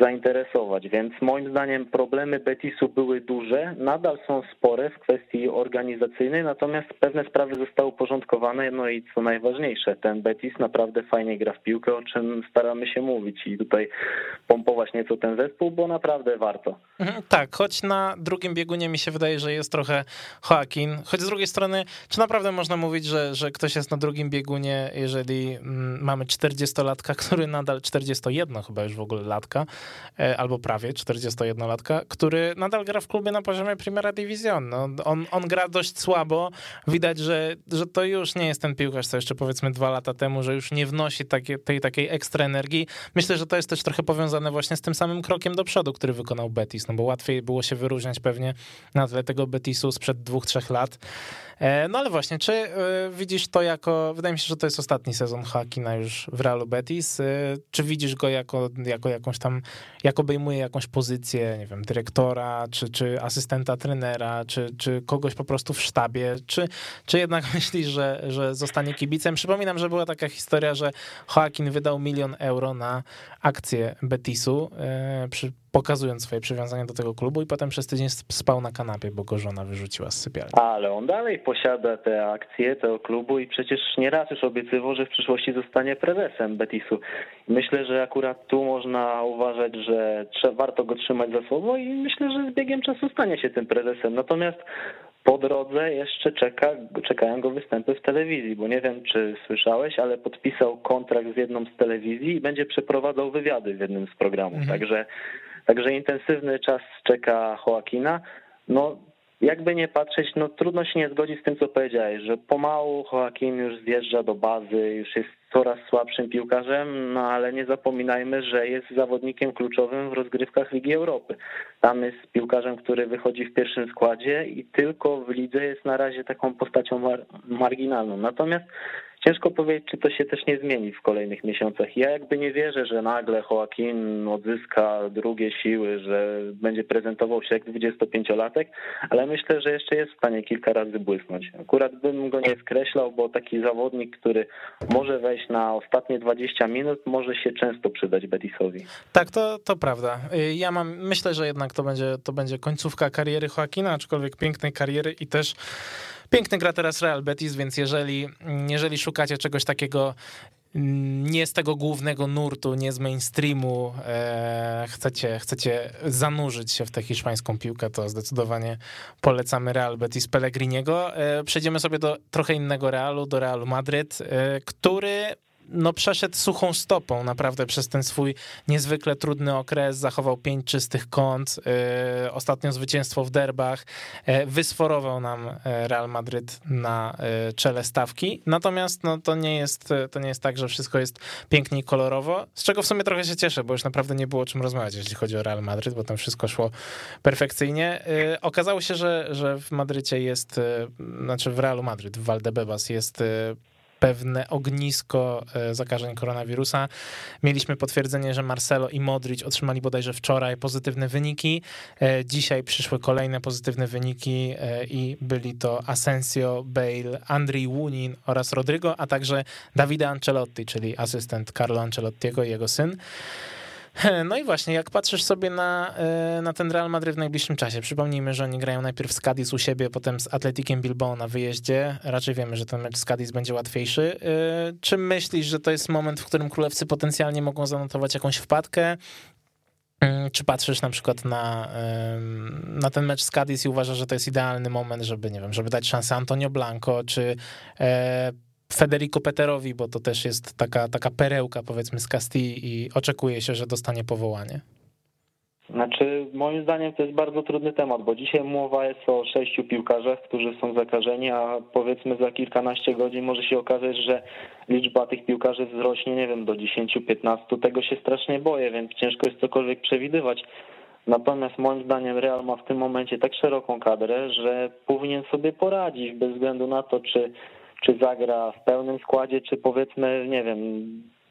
zainteresować. Więc moim zdaniem problemy Betisu były duże, nadal są spore w kwestii organizacyjnej, natomiast pewne sprawy zostały uporządkowane, no i co najważniejsze, ten Betis naprawdę fajnie gra w piłkę, o czym staramy się mówić i tutaj pompować nieco ten zespół, bo naprawdę warto. Mhm, tak, choć na drugim biegunie mi się wydaje, że jest trochę Joaquin, choć z drugiej strony, czy naprawdę można mówić, że, że ktoś jest na drugim biegunie, jeżeli mm, mamy 40-latka, który nadal, 41 chyba już w ogóle latka, albo prawie 41-latka, który nadal gra w klubie na poziomie Primera Division. No, on, on gra dość słabo. Widać, że, że to już nie jest ten piłkarz, co jeszcze powiedzmy dwa lata temu, że już nie wnosi takie, tej takiej ekstra energii. Myślę, że to jest też trochę powiązane właśnie z tym samym krokiem do przodu, który wykonał Betis, no bo łatwiej było się wyróżniać pewnie na tle tego Betisu sprzed dwóch, trzech lat. E, no ale właśnie, czy e, widzisz to jako, wydaje mi się, że to jest ostatni sezon Hakina już w Realu Betis, czy widzisz go jako, jako jakąś tam jak obejmuje jakąś pozycję, nie wiem, dyrektora, czy, czy asystenta trenera, czy, czy kogoś po prostu w sztabie, czy, czy jednak myślisz, że, że zostanie kibicem? Przypominam, że była taka historia, że Joaquin wydał milion euro na akcję Betisu e, przy pokazując swoje przywiązanie do tego klubu i potem przez tydzień spał na kanapie, bo go żona wyrzuciła z sypialni. Ale on dalej posiada te akcje tego klubu i przecież nieraz już obiecywał, że w przyszłości zostanie prezesem Betisu. Myślę, że akurat tu można uważać, że trzeba, warto go trzymać za słowo i myślę, że z biegiem czasu stanie się tym prezesem. Natomiast po drodze jeszcze czeka, czekają go występy w telewizji, bo nie wiem, czy słyszałeś, ale podpisał kontrakt z jedną z telewizji i będzie przeprowadzał wywiady w jednym z programów. Mhm. Także Także intensywny czas czeka Joaquina. No, jakby nie patrzeć, no trudno się nie zgodzić z tym, co powiedziałeś, że pomału Joaquin już zjeżdża do bazy, już jest coraz słabszym piłkarzem, no ale nie zapominajmy, że jest zawodnikiem kluczowym w rozgrywkach Ligi Europy. Tam jest piłkarzem, który wychodzi w pierwszym składzie i tylko w lidze jest na razie taką postacią mar marginalną. Natomiast Ciężko powiedzieć, czy to się też nie zmieni w kolejnych miesiącach. Ja jakby nie wierzę, że nagle Joaquin odzyska drugie siły, że będzie prezentował się jak 25-latek, ale myślę, że jeszcze jest w stanie kilka razy błysnąć. Akurat bym go nie skreślał, bo taki zawodnik, który może wejść na ostatnie 20 minut, może się często przydać Betisowi. Tak, to, to prawda. Ja mam, myślę, że jednak to będzie, to będzie końcówka kariery Joaquina, aczkolwiek pięknej kariery i też Piękny gra teraz Real Betis, więc jeżeli, jeżeli szukacie czegoś takiego mm, nie z tego głównego nurtu, nie z mainstreamu, e, chcecie, chcecie zanurzyć się w tę hiszpańską piłkę, to zdecydowanie polecamy Real Betis Pellegriniego. E, przejdziemy sobie do trochę innego Realu, do Realu Madryt, e, który no przeszedł suchą stopą naprawdę przez ten swój niezwykle trudny okres, zachował pięć czystych kąt, yy, ostatnio zwycięstwo w derbach, yy, wysforował nam y, Real Madryt na yy, czele stawki, natomiast no, to, nie jest, to nie jest tak, że wszystko jest pięknie i kolorowo, z czego w sumie trochę się cieszę, bo już naprawdę nie było o czym rozmawiać, jeśli chodzi o Real Madryt, bo tam wszystko szło perfekcyjnie. Y, okazało się, że, że w Madrycie jest, y, znaczy w Realu Madryt, w Valdebebas jest y, pewne ognisko e, zakażeń koronawirusa. Mieliśmy potwierdzenie, że Marcelo i Modric otrzymali bodajże wczoraj pozytywne wyniki. E, dzisiaj przyszły kolejne pozytywne wyniki e, i byli to Asensio, Bale, Andrii Łunin oraz Rodrigo, a także Davide Ancelotti, czyli asystent Carlo Ancelottiego i jego syn. No i właśnie, jak patrzysz sobie na, e, na ten Real Madrid w najbliższym czasie, przypomnijmy, że oni grają najpierw z Cadiz u siebie, potem z Atletikiem Bilbao na wyjeździe. Raczej wiemy, że ten mecz z Cadiz będzie łatwiejszy. E, czy myślisz, że to jest moment, w którym królewcy potencjalnie mogą zanotować jakąś wpadkę? Mm, czy patrzysz na przykład na, na ten mecz z Cadiz i uważasz, że to jest idealny moment, żeby, nie wiem, żeby dać szansę Antonio Blanco, czy e, Federico Peterowi, bo to też jest taka, taka perełka, powiedzmy, z Castilla i oczekuje się, że dostanie powołanie? Znaczy, moim zdaniem to jest bardzo trudny temat, bo dzisiaj mowa jest o sześciu piłkarzach, którzy są zakażeni, a powiedzmy za kilkanaście godzin może się okazać, że liczba tych piłkarzy wzrośnie, nie wiem, do 10-15. Tego się strasznie boję, więc ciężko jest cokolwiek przewidywać. Natomiast moim zdaniem Real ma w tym momencie tak szeroką kadrę, że powinien sobie poradzić bez względu na to, czy, czy zagra w pełnym składzie, czy powiedzmy, nie wiem,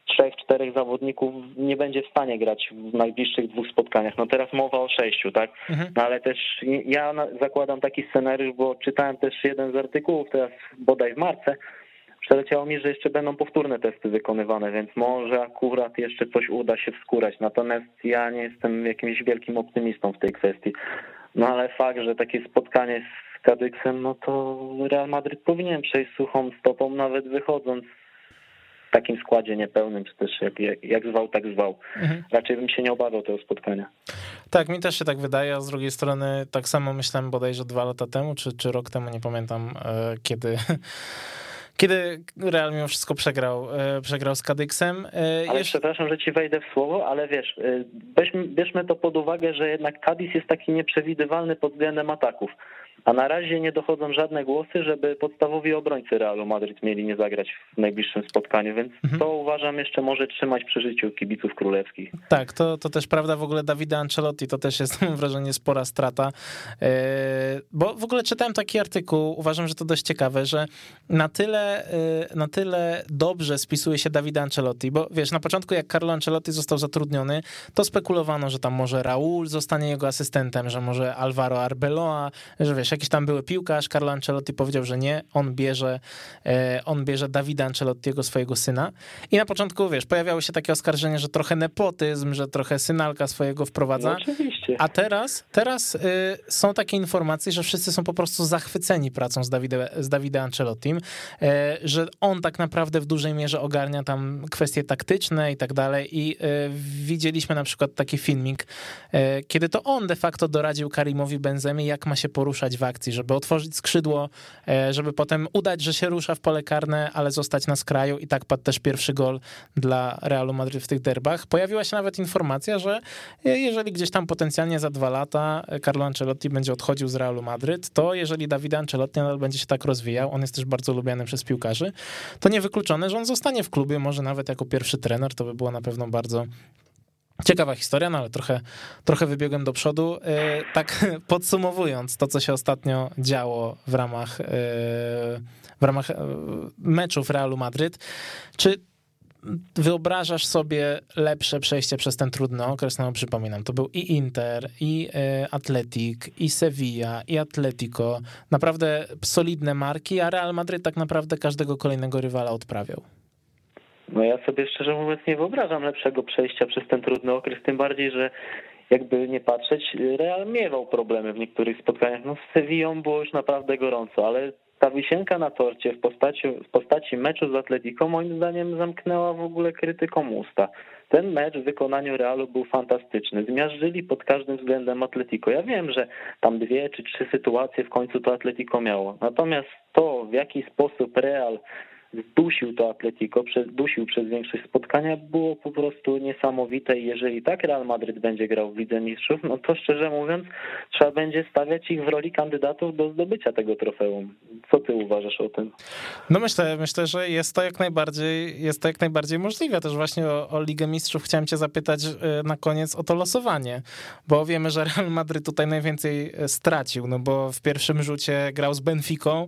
trzech, czterech zawodników nie będzie w stanie grać w najbliższych dwóch spotkaniach. No teraz mowa o sześciu, tak? Mhm. No ale też ja zakładam taki scenariusz, bo czytałem też jeden z artykułów teraz bodaj w marce, przeleciało mi, że jeszcze będą powtórne testy wykonywane, więc może akurat jeszcze coś uda się wskórać. Natomiast ja nie jestem jakimś wielkim optymistą w tej kwestii. No ale fakt, że takie spotkanie z Kadyksem, no to Real Madryt powinien przejść suchą stopą, nawet wychodząc takim składzie niepełnym, czy też jak, jak zwał, tak zwał. Mhm. Raczej bym się nie obawiał tego spotkania. Tak, mi też się tak wydaje, a z drugiej strony tak samo myślałem bodajże dwa lata temu, czy, czy rok temu, nie pamiętam, e, kiedy kiedy Real mimo wszystko przegrał, e, przegrał z Kadyksem. E, ale Jeszcze... przepraszam, że ci wejdę w słowo, ale wiesz, weźmy, bierzmy to pod uwagę, że jednak Kadis jest taki nieprzewidywalny pod względem ataków. A na razie nie dochodzą żadne głosy, żeby podstawowi obrońcy Realu Madryt mieli nie zagrać w najbliższym spotkaniu, więc mhm. to uważam jeszcze może trzymać przy życiu kibiców królewskich. Tak, to, to też prawda w ogóle Dawida Ancelotti, to też jest mam wrażenie spora strata, e, bo w ogóle czytałem taki artykuł, uważam, że to dość ciekawe, że na tyle, e, na tyle dobrze spisuje się Dawida Ancelotti, bo wiesz, na początku jak Carlo Ancelotti został zatrudniony, to spekulowano, że tam może Raul zostanie jego asystentem, że może Alvaro Arbeloa, że wiesz, jakiś tam były piłkarz, Carlo Ancelotti powiedział, że nie, on bierze, e, on bierze Dawida Ancelottiego, swojego syna. I na początku, wiesz, pojawiało się takie oskarżenie, że trochę nepotyzm, że trochę synalka swojego wprowadza. No, oczywiście. A teraz, teraz y, są takie informacje, że wszyscy są po prostu zachwyceni pracą z, Davide, z Ancelottim, y, że on tak naprawdę w dużej mierze ogarnia tam kwestie taktyczne i tak dalej. I y, widzieliśmy na przykład taki filmik, kiedy to on de facto doradził Karimowi Benzemie, jak ma się poruszać w w akcji, żeby otworzyć skrzydło, e, żeby potem udać, że się rusza w pole karne, ale zostać na skraju i tak padł też pierwszy gol dla Realu Madryt w tych derbach. Pojawiła się nawet informacja, że jeżeli gdzieś tam potencjalnie za dwa lata Carlo Ancelotti będzie odchodził z Realu Madryt, to jeżeli Dawid Ancelotti nadal będzie się tak rozwijał, on jest też bardzo lubiany przez piłkarzy, to niewykluczone, że on zostanie w klubie, może nawet jako pierwszy trener, to by było na pewno bardzo Ciekawa historia, no ale trochę, trochę wybiegłem do przodu. E, tak podsumowując to, co się ostatnio działo w ramach, e, w ramach e, meczów Realu Madryt, czy wyobrażasz sobie lepsze przejście przez ten trudny okres? No przypominam, to był i Inter, i Atletik, i Sevilla, i Atletico. Naprawdę solidne marki, a Real Madryt tak naprawdę każdego kolejnego rywala odprawiał. No ja sobie szczerze mówiąc nie wyobrażam lepszego przejścia przez ten trudny okres, tym bardziej, że jakby nie patrzeć, Real miewał problemy w niektórych spotkaniach. No z Sevillą było już naprawdę gorąco, ale ta wisienka na torcie w postaci, w postaci meczu z Atletico moim zdaniem zamknęła w ogóle krytyką usta. Ten mecz w wykonaniu Realu był fantastyczny. Zmiażdżyli pod każdym względem Atletico. Ja wiem, że tam dwie czy trzy sytuacje w końcu to Atletico miało. Natomiast to, w jaki sposób Real dusił to Atletico, dusił przez większość spotkania, było po prostu niesamowite jeżeli tak Real Madryt będzie grał w Lidze Mistrzów, no to szczerze mówiąc trzeba będzie stawiać ich w roli kandydatów do zdobycia tego trofeum. Co ty uważasz o tym? No myślę, myślę, że jest to jak najbardziej, jest to jak najbardziej możliwe. Też właśnie o, o Ligę Mistrzów chciałem cię zapytać e, na koniec o to losowanie, bo wiemy, że Real Madryt tutaj najwięcej e, stracił, no bo w pierwszym rzucie grał z Benficą,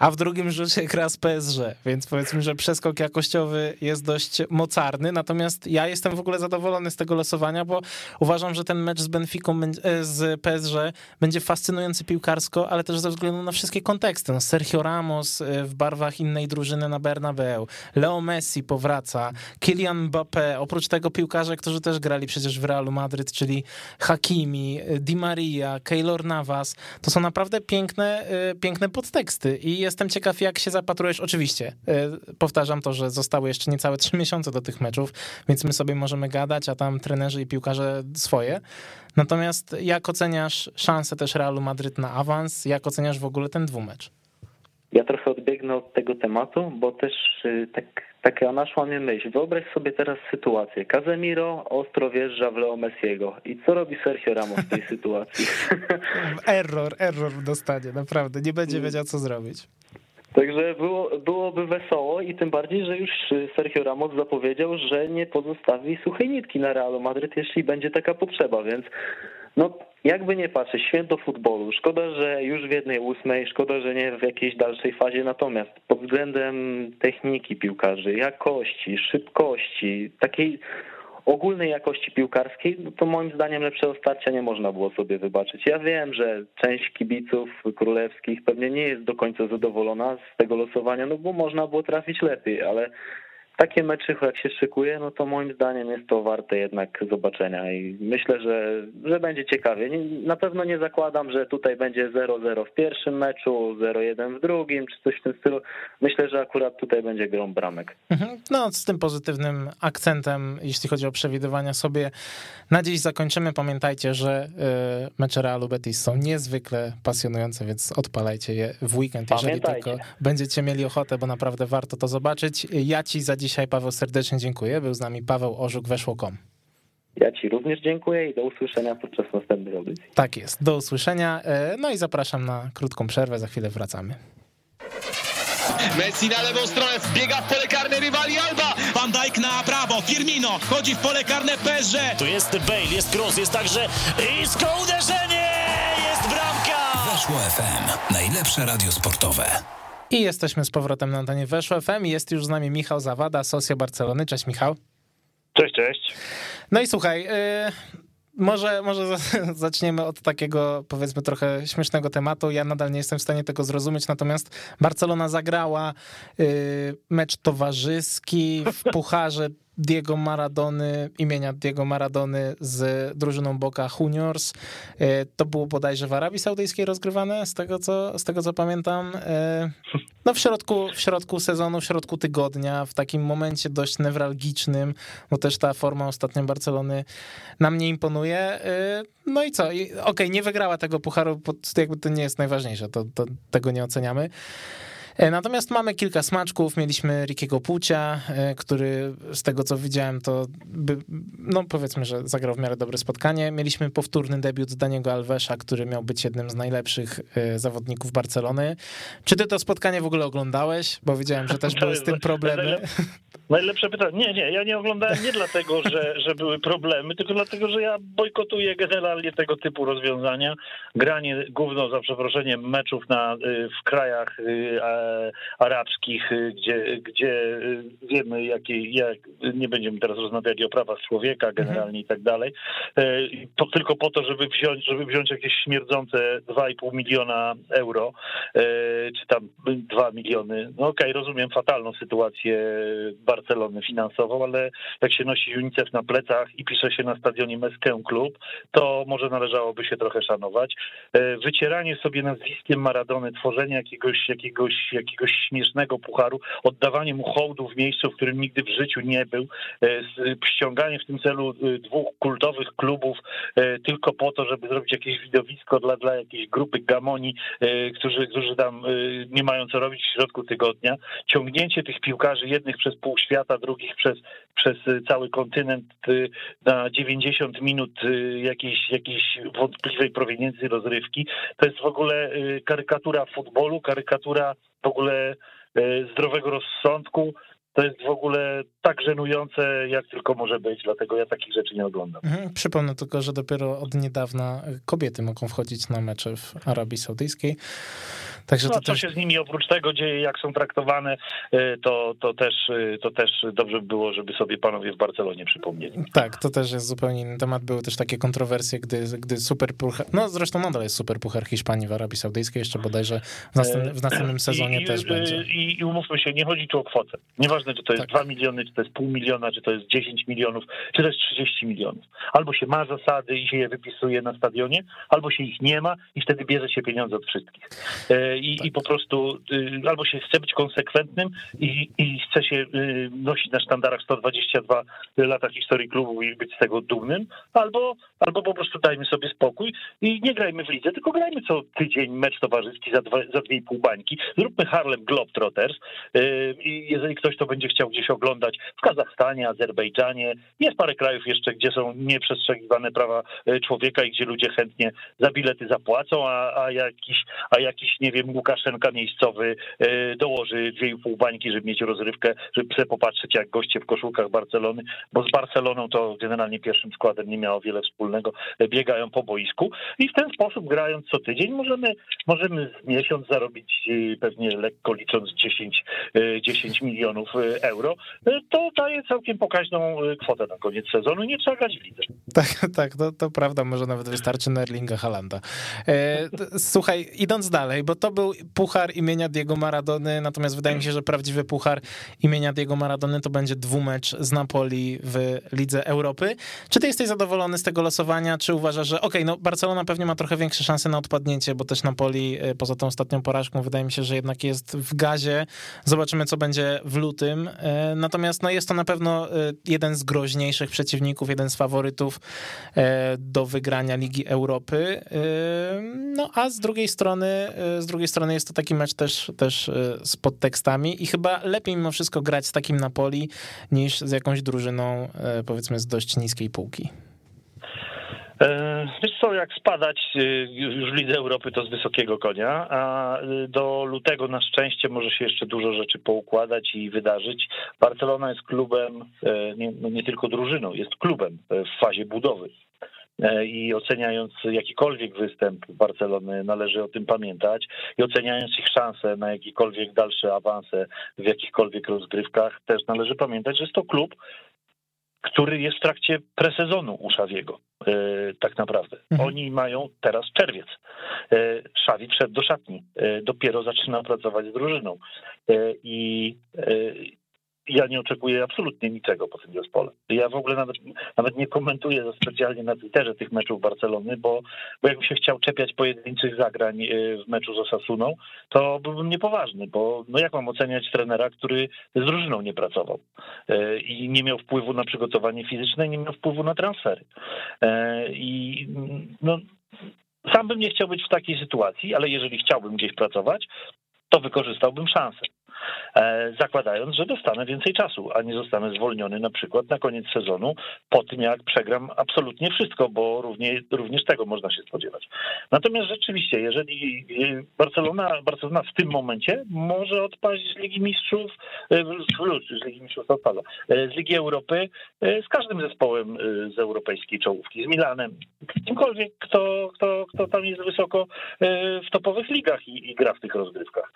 a w drugim rzucie gra z PSG, więc powiedzmy, że przeskok jakościowy jest dość mocarny, natomiast ja jestem w ogóle zadowolony z tego losowania, bo uważam, że ten mecz z Benficą, e, z PSG będzie fascynujący piłkarsko, ale też ze względu na wszystkie konteksty. No Sergio Ramos e, w barwach innej drużyny na Bernabeu, Leo Messi powraca, Kylian Mbappé, oprócz tego piłkarze, którzy też grali przecież w Realu Madryt, czyli Hakimi, Di Maria, Keylor Navas, to są naprawdę piękne, e, piękne podteksty i jest jestem ciekaw, jak się zapatrujesz. Oczywiście, powtarzam to, że zostały jeszcze niecałe trzy miesiące do tych meczów, więc my sobie możemy gadać, a tam trenerzy i piłkarze swoje. Natomiast jak oceniasz szansę też Realu Madryt na awans? Jak oceniasz w ogóle ten dwumecz? Ja trochę odbiegnę od tego tematu, bo też y, tak, taka naszła mnie myśl. Wyobraź sobie teraz sytuację. Casemiro ostro wjeżdża w Leo Messiego. I co robi Sergio Ramos w tej sytuacji? error, error dostanie, naprawdę. Nie będzie wiedział, co zrobić. Także było, byłoby wesoło i tym bardziej, że już Sergio Ramos zapowiedział, że nie pozostawi suchej nitki na Realu Madryt, jeśli będzie taka potrzeba, więc no jakby nie patrzeć, święto futbolu. Szkoda, że już w jednej ósmej, szkoda, że nie w jakiejś dalszej fazie, natomiast pod względem techniki piłkarzy, jakości, szybkości, takiej ogólnej jakości piłkarskiej, no to moim zdaniem lepszego starcia nie można było sobie wybaczyć. Ja wiem, że część kibiców królewskich pewnie nie jest do końca zadowolona z tego losowania, no bo można było trafić lepiej, ale takie mecze jak się szykuje, no to moim zdaniem jest to warte jednak zobaczenia i myślę, że, że będzie ciekawie. Na pewno nie zakładam, że tutaj będzie 0-0 w pierwszym meczu, 0-1 w drugim, czy coś w tym stylu. Myślę, że akurat tutaj będzie grą bramek. Mhm. No, z tym pozytywnym akcentem, jeśli chodzi o przewidywania sobie. Na dziś zakończymy. Pamiętajcie, że y, mecze Realu Betis są niezwykle pasjonujące, więc odpalajcie je w weekend, jeżeli tylko będziecie mieli ochotę, bo naprawdę warto to zobaczyć. Ja ci za dziś dzisiaj, Paweł, serdecznie dziękuję. Był z nami Paweł Orzuk, weszło.com. Ja ci również dziękuję i do usłyszenia podczas następnej audycji. Tak jest, do usłyszenia. E, no i zapraszam na krótką przerwę, za chwilę wracamy. Messi na lewą stronę, wbiega w pole karne rywali Alba. Van Dijk na prawo, Firmino chodzi w pole karne PSG. Tu jest Bale, jest Kroos, jest także Isco uderzenie, jest bramka. Weszło FM, najlepsze radio sportowe. I jesteśmy z powrotem na antenie Weszło FM jest już z nami Michał Zawada, Socja Barcelony. Cześć Michał. Cześć, cześć. No i słuchaj, yy, może, może zaczniemy od takiego powiedzmy trochę śmiesznego tematu. Ja nadal nie jestem w stanie tego zrozumieć, natomiast Barcelona zagrała yy, mecz towarzyski w Pucharze Diego Maradony, imienia Diego Maradony z drużyną Boca Juniors. E, to było bodajże w Arabii Saudyjskiej rozgrywane, z tego co, z tego co pamiętam. E, no w środku, w środku sezonu, w środku tygodnia, w takim momencie dość newralgicznym, bo też ta forma ostatnio Barcelony nam nie imponuje. E, no i co? Okej, okay, nie wygrała tego pucharu, jakby to nie jest najważniejsze, to, to tego nie oceniamy. E, natomiast mamy kilka smaczków. Mieliśmy Rickiego Płcia, e, który z tego co widziałem, to by, no powiedzmy, że zagrał w miarę dobre spotkanie. Mieliśmy powtórny debiut Daniego Alvesa, który miał być jednym z najlepszych e, zawodników Barcelony. Czy ty to spotkanie w ogóle oglądałeś? Bo widziałem, że też były z tym problemy. Najlepsze pytanie. Nie, nie, ja nie oglądałem nie dlatego, że, że były problemy, tylko dlatego, że ja bojkotuję generalnie tego typu rozwiązania. Granie gówno, za przeproszeniem, meczów na, y, w krajach y, arabskich, y, gdzie, gdzie wiemy, jakie, jak, nie będziemy teraz rozmawiali o prawach człowieka generalnie mhm. i tak dalej, to tylko po to, żeby wziąć, żeby wziąć jakieś śmierdzące 2,5 miliona euro, czy tam 2 miliony. No okej, okay, rozumiem fatalną sytuację Barcelony finansową, ale jak się nosi UNICEF na plecach i pisze się na stadionie Meskę Klub, to może należałoby się trochę szanować. E, wycieranie sobie nazwiskiem Maradony, tworzenie jakiegoś, jakiegoś, jakiegoś śmiesznego pucharu, oddawanie mu hołdu w miejscu, w którym nigdy w życiu nie był, e, ściąganie w tym celu e, dwóch kultowych klubów tylko po to, żeby zrobić jakieś widowisko dla, dla jakiejś grupy gamoni, którzy, którzy tam nie mają co robić w środku tygodnia. Ciągnięcie tych piłkarzy jednych przez pół świata, drugich przez, przez cały kontynent na 90 minut jakiejś, jakiejś wątpliwej proweniencji rozrywki. To jest w ogóle karykatura futbolu, karykatura w ogóle zdrowego rozsądku to jest w ogóle tak żenujące, jak tylko może być, dlatego ja takich rzeczy nie oglądam. Mhm. Przypomnę tylko, że dopiero od niedawna kobiety mogą wchodzić na mecze w Arabii Saudyjskiej. Także no, to co też... się z nimi oprócz tego dzieje, jak są traktowane, y, to, to, też, y, to też dobrze by było, żeby sobie panowie w Barcelonie przypomnieli. Tak, to też jest zupełnie inny temat. Były też takie kontrowersje, gdy, gdy super puchar, no zresztą nadal jest super puchar Hiszpanii w Arabii Saudyjskiej, jeszcze bodajże w, następnym, w następnym sezonie I, też i, będzie. I, I umówmy się, nie chodzi tu o kwotę. Nieważne, czy to jest tak. 2 miliony, czy to jest pół miliona, czy to jest 10 milionów, czy to jest 30 milionów. Albo się ma zasady i się je wypisuje na stadionie, albo się ich nie ma i wtedy bierze się pieniądze od wszystkich. I, tak. i po prostu albo się chce być konsekwentnym i, i chce się nosić na sztandarach 122 lata historii klubu i być z tego dumnym, albo, albo po prostu dajmy sobie spokój i nie grajmy w lidze, tylko grajmy co tydzień mecz towarzyski za, dwa, za dwie i pół bańki. Zróbmy Harlem Globetrotters i jeżeli ktoś to będzie chciał gdzieś oglądać w Kazachstanie, Azerbejdżanie, jest parę krajów jeszcze, gdzie są nieprzestrzegiwane prawa człowieka i gdzie ludzie chętnie za bilety zapłacą, a, a, jakiś, a jakiś, nie wiem, Łukaszenka miejscowy dołoży dwie i pół bańki, żeby mieć rozrywkę, żeby popatrzeć, jak goście w koszulkach Barcelony, bo z Barceloną to generalnie pierwszym składem nie miało wiele wspólnego, biegają po boisku i w ten sposób grając co tydzień możemy, możemy z miesiąc zarobić e, pewnie lekko licząc 10, 10 e, milionów e, euro. To daje całkiem pokaźną kwotę na koniec sezonu. Nie trzeba grać w lidze. Tak, tak, to, to prawda, może nawet wystarczy Nerlinga Halanda. Słuchaj, idąc dalej, bo to był puchar imienia Diego Maradony, natomiast wydaje mi się, że prawdziwy puchar imienia Diego Maradony to będzie dwumecz z Napoli w Lidze Europy. Czy ty jesteś zadowolony z tego losowania, czy uważasz, że okej, okay, no Barcelona pewnie ma trochę większe szanse na odpadnięcie, bo też Napoli e, poza tą ostatnią porażką wydaje mi się, że jednak jest w gazie. Zobaczymy, co będzie w lutym. E, natomiast no jest to na pewno e, jeden z groźniejszych przeciwników, jeden z faworytów do wygrania Ligi Europy. No a z drugiej strony, z drugiej strony jest to taki mecz też, też z podtekstami i chyba lepiej mimo wszystko grać z takim Napoli niż z jakąś drużyną powiedzmy z dość niskiej półki. E, wiesz co, jak spadać e, już w Europy to z wysokiego konia, a e, do lutego na szczęście może się jeszcze dużo rzeczy poukładać i wydarzyć. Barcelona jest klubem, nie, nie tylko drużyną, jest klubem w fazie budowy. I oceniając jakikolwiek występ Barcelony, należy o tym pamiętać. I oceniając ich szanse na jakikolwiek dalsze awanse w jakichkolwiek rozgrywkach, też należy pamiętać, że jest to klub, który jest w trakcie presezonu u Szawiego, e, tak naprawdę. Mhm. Oni mają teraz czerwiec. E, Szawi wszedł do szatni, e, dopiero zaczyna pracować z drużyną. I ja nie oczekuję absolutnie niczego po tym zespole. Ja w ogóle nawet, nawet nie komentuję specjalnie na Twitterze tych meczów Barcelony, bo, bo jakbym się chciał czepiać pojedynczych zagrań e, w meczu z Osasuną, to byłbym niepoważny, bo no jak mam oceniać trenera, który z drużyną nie pracował e, i nie miał wpływu na przygotowanie fizyczne, nie miał wpływu na transfery. E, I no, sam bym nie chciał być w takiej sytuacji, ale jeżeli chciałbym gdzieś pracować, to wykorzystałbym szansę. E, zakładając, że dostanę więcej czasu, a nie zostanę zwolniony na przykład na koniec sezonu po tym, jak przegram absolutnie wszystko, bo równie, również tego można się spodziewać. Natomiast rzeczywiście, jeżeli Barcelona, Barcelona w tym momencie może odpaść z Ligi Mistrzów, e, z Ligi Mistrzów odpada, e, z Ligi Europy z każdym zespołem z europejskiej czołówki, z Milanem, kimkolwiek, kto, kto, kto tam jest wysoko w topowych ligach i, i gra w tych rozgrywkach.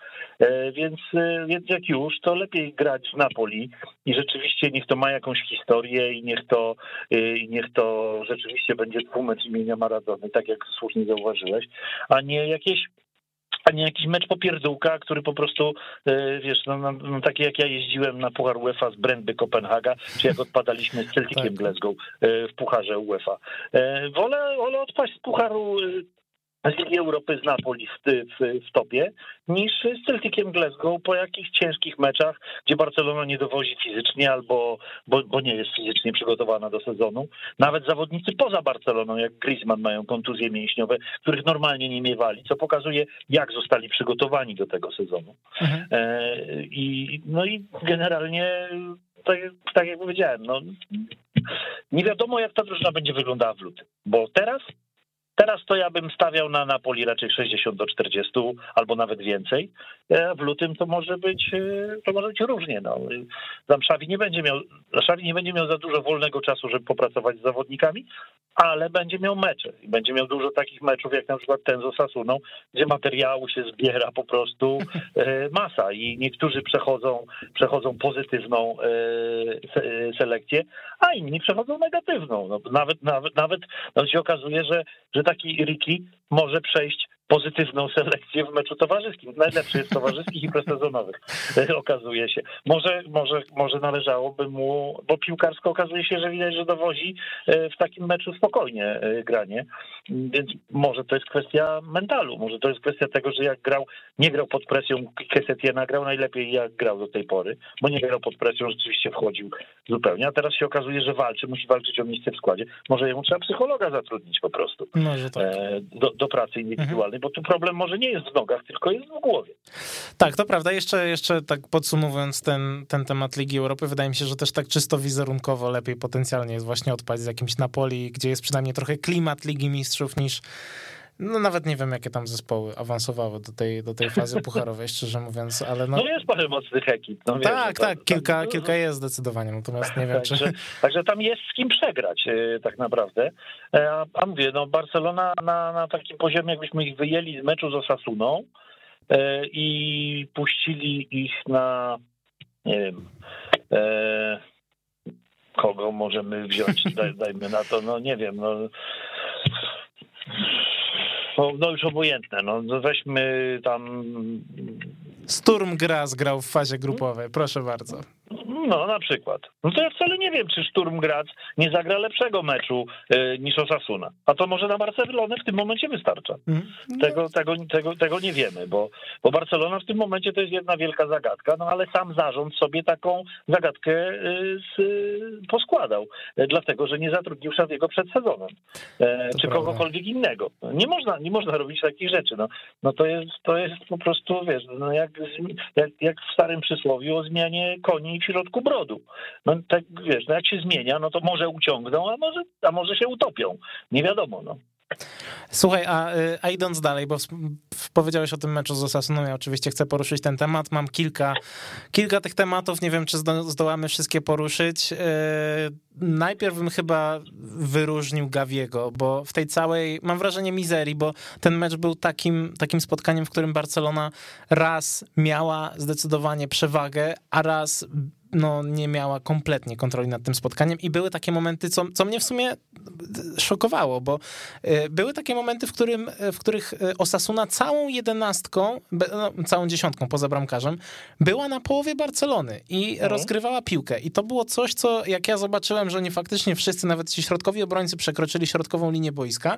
Więc więc jak już, to lepiej grać w Napoli i rzeczywiście niech to ma jakąś historię i niech to, y, i niech to rzeczywiście będzie dwumecz imienia Maradony, tak jak słusznie zauważyłeś, a nie jakieś a nie jakiś mecz popierdółka, który po prostu, y, wiesz, no, no, no taki jak ja jeździłem na Puchar UEFA z Brandby Kopenhaga, czy jak odpadaliśmy z Celticiem tak. Glasgow y, w Pucharze UEFA. Wolę, wolę odpaść z Pucharu Ligi Europy z Napoli w, w, w topie, niż z Celticiem Glasgow po jakichś ciężkich meczach, gdzie Barcelona nie dowozi fizycznie albo bo, bo nie jest fizycznie przygotowana do sezonu. Nawet zawodnicy poza Barceloną, jak Griezmann, mają kontuzje mięśniowe, których normalnie nie miewali, co pokazuje, jak zostali przygotowani do tego sezonu. Mhm. E, I, no i generalnie tak, tak jak powiedziałem, no, nie wiadomo, jak ta drużyna będzie wyglądała w lutym, bo teraz Teraz to ja bym stawiał na Napoli raczej 60 do 40 albo nawet więcej. E, w lutym to może być, e, to może być różnie. No. Tam Szawi nie będzie miał, Szawi nie będzie miał za dużo wolnego czasu, żeby popracować z zawodnikami, ale będzie miał mecze i będzie miał dużo takich meczów, jak na przykład ten z Osasuną, gdzie materiału się zbiera po prostu e, masa i niektórzy przechodzą, przechodzą pozytywną selekcję, a inni przechodzą negatywną. No, nawet, nawet, nawet no, się okazuje, że, że taki Ricky może przejść pozytywną selekcję w meczu towarzyskim. Najlepszy jest towarzyskich i presezonowych, okazuje się. Może, może, może należałoby mu, bo piłkarsko okazuje się, że widać, że dowozi w takim meczu spokojnie granie, więc może to jest kwestia mentalu, może to jest kwestia tego, że jak grał, nie grał pod presją Kesetiena, grał najlepiej jak grał do tej pory, bo nie grał pod presją, rzeczywiście wchodził zupełnie, a teraz się okazuje, że walczy, musi walczyć o miejsce w składzie. Może jemu trzeba psychologa zatrudnić po prostu tak. do, do pracy indywidualnej, mhm. Bo tu problem może nie jest w nogach, tylko jest w głowie. Tak, to prawda. Jeszcze, jeszcze tak podsumowując ten, ten temat Ligi Europy, wydaje mi się, że też tak czysto wizerunkowo lepiej potencjalnie jest właśnie odpaść z jakimś Napoli, gdzie jest przynajmniej trochę klimat Ligi Mistrzów niż no nawet nie wiem, jakie tam zespoły awansowały do tej, do tej fazy pucharowej, szczerze mówiąc, ale no... No jest parę mocnych ekip. No tak, tak, kilka, tam... kilka jest zdecydowanie, natomiast nie wiem, także, czy... Także tam jest z kim przegrać yy, tak naprawdę. E, a, a mówię, no Barcelona na, na takim poziomie, jakbyśmy ich wyjęli z meczu z Osasuną yy, i puścili ich na, nie wiem... Yy, kogo możemy wziąć, Daj, dajmy na to, no nie wiem, no no, no już obojętne, no, no weźmy tam... Sturm Graz grał w fazie grupowej, proszę bardzo. No, na przykład. No to ja wcale nie wiem, czy Sturm Graz nie zagra lepszego meczu y, niż Osasuna. A to może na Barcelonę w tym momencie wystarcza. Mm. Tego, tego, tego, tego nie wiemy, bo, bo Barcelona w tym momencie to jest jedna wielka zagadka, no ale sam zarząd sobie taką zagadkę y, z, y, poskładał, dlatego, że nie zatrudnił Szawiego przed sezonem, e, czy prawda. kogokolwiek innego. Nie można, nie można robić takich rzeczy. No, no to, jest, to jest po prostu, wiesz, no jak, jak, jak w starym przysłowiu o zmianie koni w środku brodu. No tak, wiesz, no jak się zmienia, no to może uciągną, a może, a może się utopią. Nie wiadomo, no. Słuchaj, a, y, a idąc dalej, bo powiedziałeś o tym meczu z Osasuną, ja oczywiście chcę poruszyć ten temat. Mam kilka, kilka tych tematów, nie wiem, czy zdołamy wszystkie poruszyć. Yy, najpierw bym chyba wyróżnił Gawiego, bo w tej całej, mam wrażenie, mizerii, bo ten mecz był takim, takim spotkaniem, w którym Barcelona raz miała zdecydowanie przewagę, a raz no, nie miała kompletnie kontroli nad tym spotkaniem i były takie momenty, co, co mnie w sumie szokowało, bo y, były takie momenty, w, którym, w których Osasuna całą jedenastką, no, całą dziesiątką poza bramkarzem, była na połowie Barcelony i mhm. rozgrywała piłkę. I to było coś, co jak ja zobaczyłem, że oni faktycznie wszyscy, nawet ci środkowi obrońcy przekroczyli środkową linię boiska,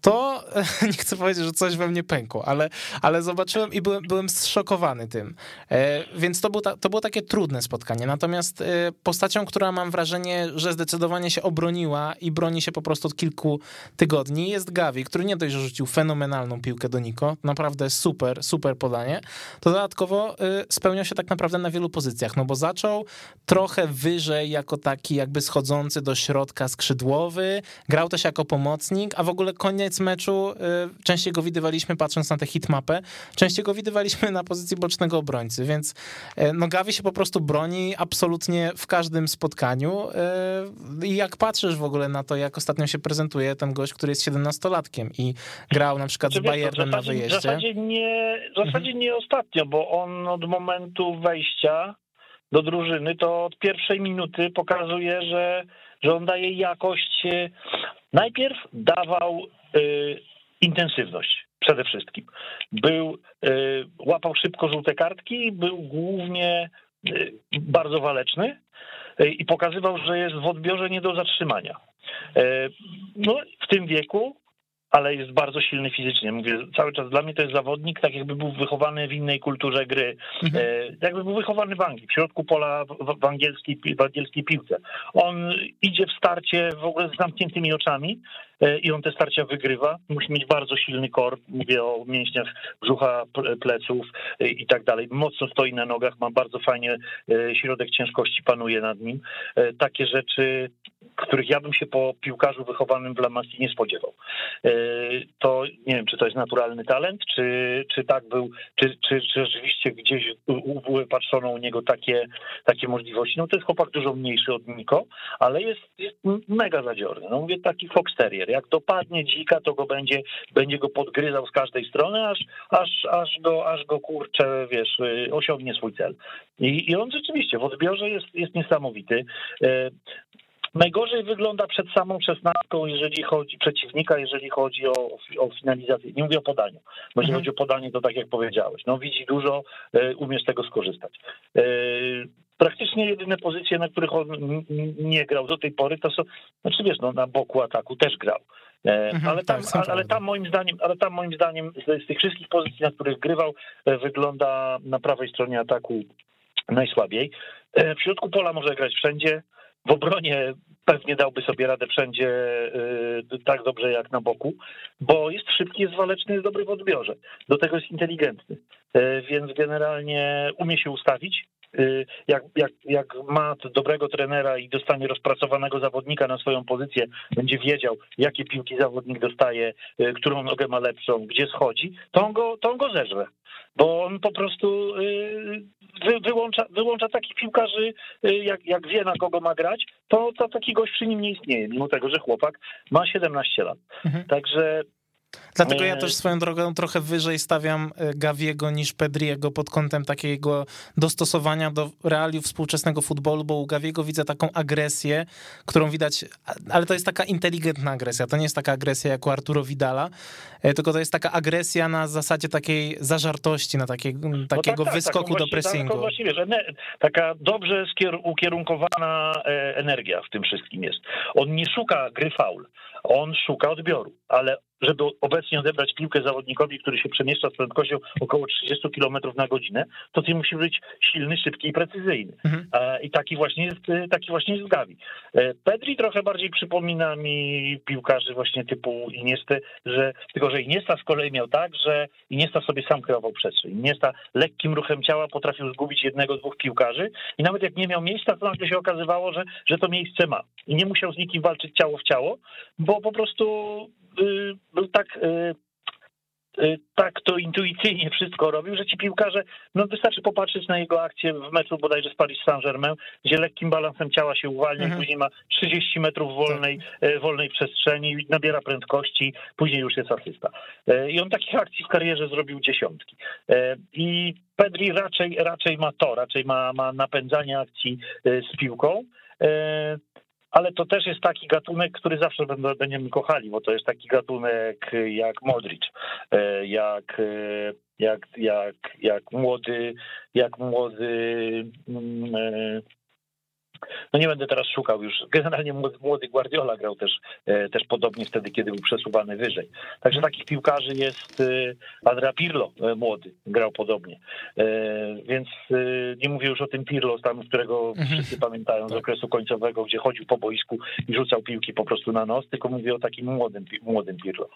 to nie chcę powiedzieć, że coś we mnie pękło, ale, ale zobaczyłem i byłem, byłem zszokowany tym. E, więc to, było to było takie trudne spotkanie. Natomiast e, postacią, która mam wrażenie, że zdecydowanie się obroniła i broni się po prostu od kilku tygodni, jest Gavi, który nie dość, że rzucił fenomenalną piłkę do Niko, naprawdę super, super podanie, to dodatkowo e, spełniał się tak naprawdę na wielu pozycjach, no bo zaczął trochę wyżej jako taki jakby schodzący do środka skrzydłowy, grał też jako pomocnik, a w ogóle koniec koniec meczu y, częściej go widywaliśmy, patrząc na tę hitmapę, częściej go widywaliśmy na pozycji bocznego obrońcy, więc y, no Gavi się po prostu broni absolutnie w każdym spotkaniu y, i jak patrzysz w ogóle na to, jak ostatnio się prezentuje ten gość, który jest 17-latkiem i grał na przykład z Bayernem na wyjeździe. W zasadzie, nie, w zasadzie mhm. nie ostatnio, bo on od momentu wejścia do drużyny, to od pierwszej minuty pokazuje, że, że on daje jakość. Najpierw dawał intensywność przede wszystkim. Był, y, łapał szybko żółte kartki, był głównie y, bardzo waleczny i pokazywał, że jest w odbiorze nie do zatrzymania. No, w tym wieku ale jest bardzo silny fizycznie. Mówię, cały czas dla mnie to jest zawodnik, tak jakby był wychowany w innej kulturze gry. Mhm. E, jakby był wychowany w Anglii, w środku pola w, angielskiej, w angielskiej piłce. On idzie w starcie w ogóle z zamkniętymi oczami e, i on te starcia wygrywa. Musi mieć bardzo silny kor, mówię o mięśniach brzucha, pleców e, i tak dalej. Mocno stoi na nogach, ma bardzo fajnie, środek ciężkości panuje nad nim. Takie rzeczy których ja bym się po piłkarzu wychowanym w La Masie nie spodziewał. E, to nie wiem, czy to jest naturalny talent, czy, czy tak był, czy, czy, czy rzeczywiście gdzieś patrzono u niego takie, takie możliwości. No to jest chłopak dużo mniejszy od Niko, ale jest, jest mega zadziorny. No mówię, taki fox terrier. Jak dopadnie dzika, to go będzie, będzie go podgryzał z każdej strony, aż, aż, aż, go, aż go kurczę, wiesz, osiągnie swój cel. I, i on rzeczywiście w odbiorze jest, jest niesamowity. Najgorzej wygląda przed samą szesnastką, jeżeli chodzi przeciwnika, jeżeli chodzi o, o finalizację. Nie mówię o podaniu, bo jeżeli mhm. chodzi o podanie, to tak jak powiedziałeś, no widzi dużo, e, umie z tego skorzystać. E, praktycznie jedyne pozycje, na których on nie grał do tej pory, to są, znaczy wiesz, no na boku ataku też grał. E, mhm, ale, tam, tak, ale, tam moim zdaniem, ale tam moim zdaniem z, z tych wszystkich pozycji, na których grywał, wygląda na prawej stronie ataku najsłabiej. W środku pola może grać wszędzie. W obronie pewnie dałby sobie radę wszędzie y, tak dobrze jak na boku, bo jest szybki, jest waleczny, jest dobry w odbiorze. Do tego jest inteligentny, y, więc generalnie umie się ustawić. Y, jak, jak, jak ma dobrego trenera i dostanie rozpracowanego zawodnika na swoją pozycję, będzie wiedział, jakie piłki zawodnik dostaje, którą nogę ma lepszą, gdzie schodzi, to on go, to on go zeżre bo on po prostu wyłącza, wyłącza takich piłkarzy, y, jak, jak wie na kogo ma grać, to, to taki gość przy nim nie istnieje, mimo tego, że chłopak ma 17 lat. Mhm. Także Dlatego ja też swoją drogą trochę wyżej stawiam e, Gawiego niż Pedriego pod kątem takiego dostosowania do realiów współczesnego futbolu, bo u Gawiego widzę taką agresję, którą widać, ale to jest taka inteligentna agresja, to nie jest taka agresja jak u Arturo Vidala, e, tylko to jest taka agresja na zasadzie takiej zażartości, na takiej, no takiego tak, tak, wyskoku do pressingu. Tak, właściwie, że ne, taka dobrze ukierunkowana e, energia w tym wszystkim jest. On nie szuka gry faul, on szuka odbioru, ale żeby obecnie odebrać piłkę zawodnikowi, który się przemieszcza z prędkością około 30 km na godzinę, to ty musi być silny, szybki i precyzyjny. Mhm. I taki właśnie jest, taki właśnie jest Gavi. E, Pedri trochę bardziej przypomina mi piłkarzy właśnie typu Iniesty, że tylko, że Iniesta z kolei miał tak, że Iniesta sobie sam kreował przestrzeń. Iniesta lekkim ruchem ciała potrafił zgubić jednego, dwóch piłkarzy i nawet jak nie miał miejsca, to nagle się okazywało, że, że to miejsce ma. I nie musiał z nikim walczyć ciało w ciało, bo po prostu był tak y, y, tak to intuicyjnie wszystko robił, że ci piłkarze, no wystarczy popatrzeć na jego akcję w meczu bodajże z Paris Saint-Germain, gdzie lekkim balansem ciała się uwalnia, mhm. później ma 30 metrów wolnej, tak. wolnej przestrzeni, nabiera prędkości, później już jest asysta. I on takich akcji w karierze zrobił dziesiątki. I Pedri raczej, raczej ma to, raczej ma, ma napędzanie akcji z piłką ale to też jest taki gatunek, który zawsze będziemy kochali, bo to jest taki gatunek jak Modric, e, jak, e, jak, jak, jak młody, jak młody mm, e, no nie będę teraz szukał już. Generalnie młody Guardiola grał też, e, też podobnie wtedy, kiedy był przesuwany wyżej. Także takich piłkarzy jest e, Andrea Pirlo, e, młody, grał podobnie. Więc nie mówię już o tym Pirlo, tam, którego mhm. wszyscy pamiętają z tak. okresu końcowego, gdzie chodził po boisku i rzucał piłki po prostu na nos, tylko mówię o takim młodym, młodym Pirlo.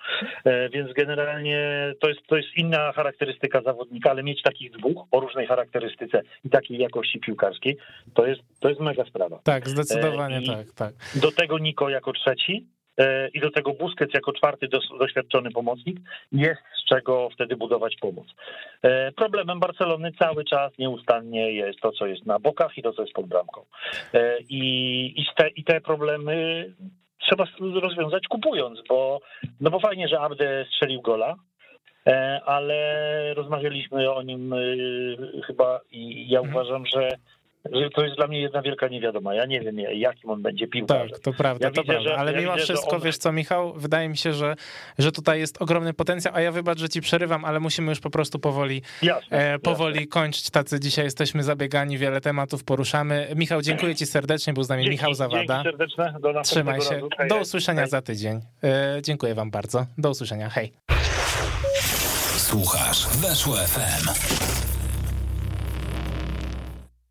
Więc generalnie to jest, to jest inna charakterystyka zawodnika, ale mieć takich dwóch o różnej charakterystyce i takiej jakości piłkarskiej, to jest, to jest mega sprawa. Tak, zdecydowanie I tak, tak. Do tego Niko jako trzeci e, i do tego Busquets jako czwarty doświadczony pomocnik jest z czego wtedy budować pomoc. E, problemem Barcelony cały czas nieustannie jest to, co jest na bokach i to, co jest pod bramką. E, I, i, te, i te problemy trzeba rozwiązać kupując, bo, no bo fajnie, że Abde strzelił gola, ale rozmawialiśmy o nim chyba i ja mhm. uważam, że że to jest dla mnie jedna wielka niewiadoma. Ja nie wiem, jakim on będzie piłkarzem. Tak, to prawda, ja to widzę, prawda. Że, ale ja mimo widzę, wszystko, on... wiesz co, Michał, wydaje mi się, że, że tutaj jest ogromny potencjał, a ja wybacz, że ci przerywam, ale musimy już po prostu powoli, jasne, e, powoli jasne. kończyć. Tacy dzisiaj jesteśmy zabiegani, wiele tematów poruszamy. Michał, dziękuję ci serdecznie, był z nami dzięki, Michał Zawada. serdeczne, do Trzymaj się. Razu. Do usłyszenia hej. za tydzień. E, dziękuję wam bardzo. Do usłyszenia, hej. Słuchasz, weszło FM.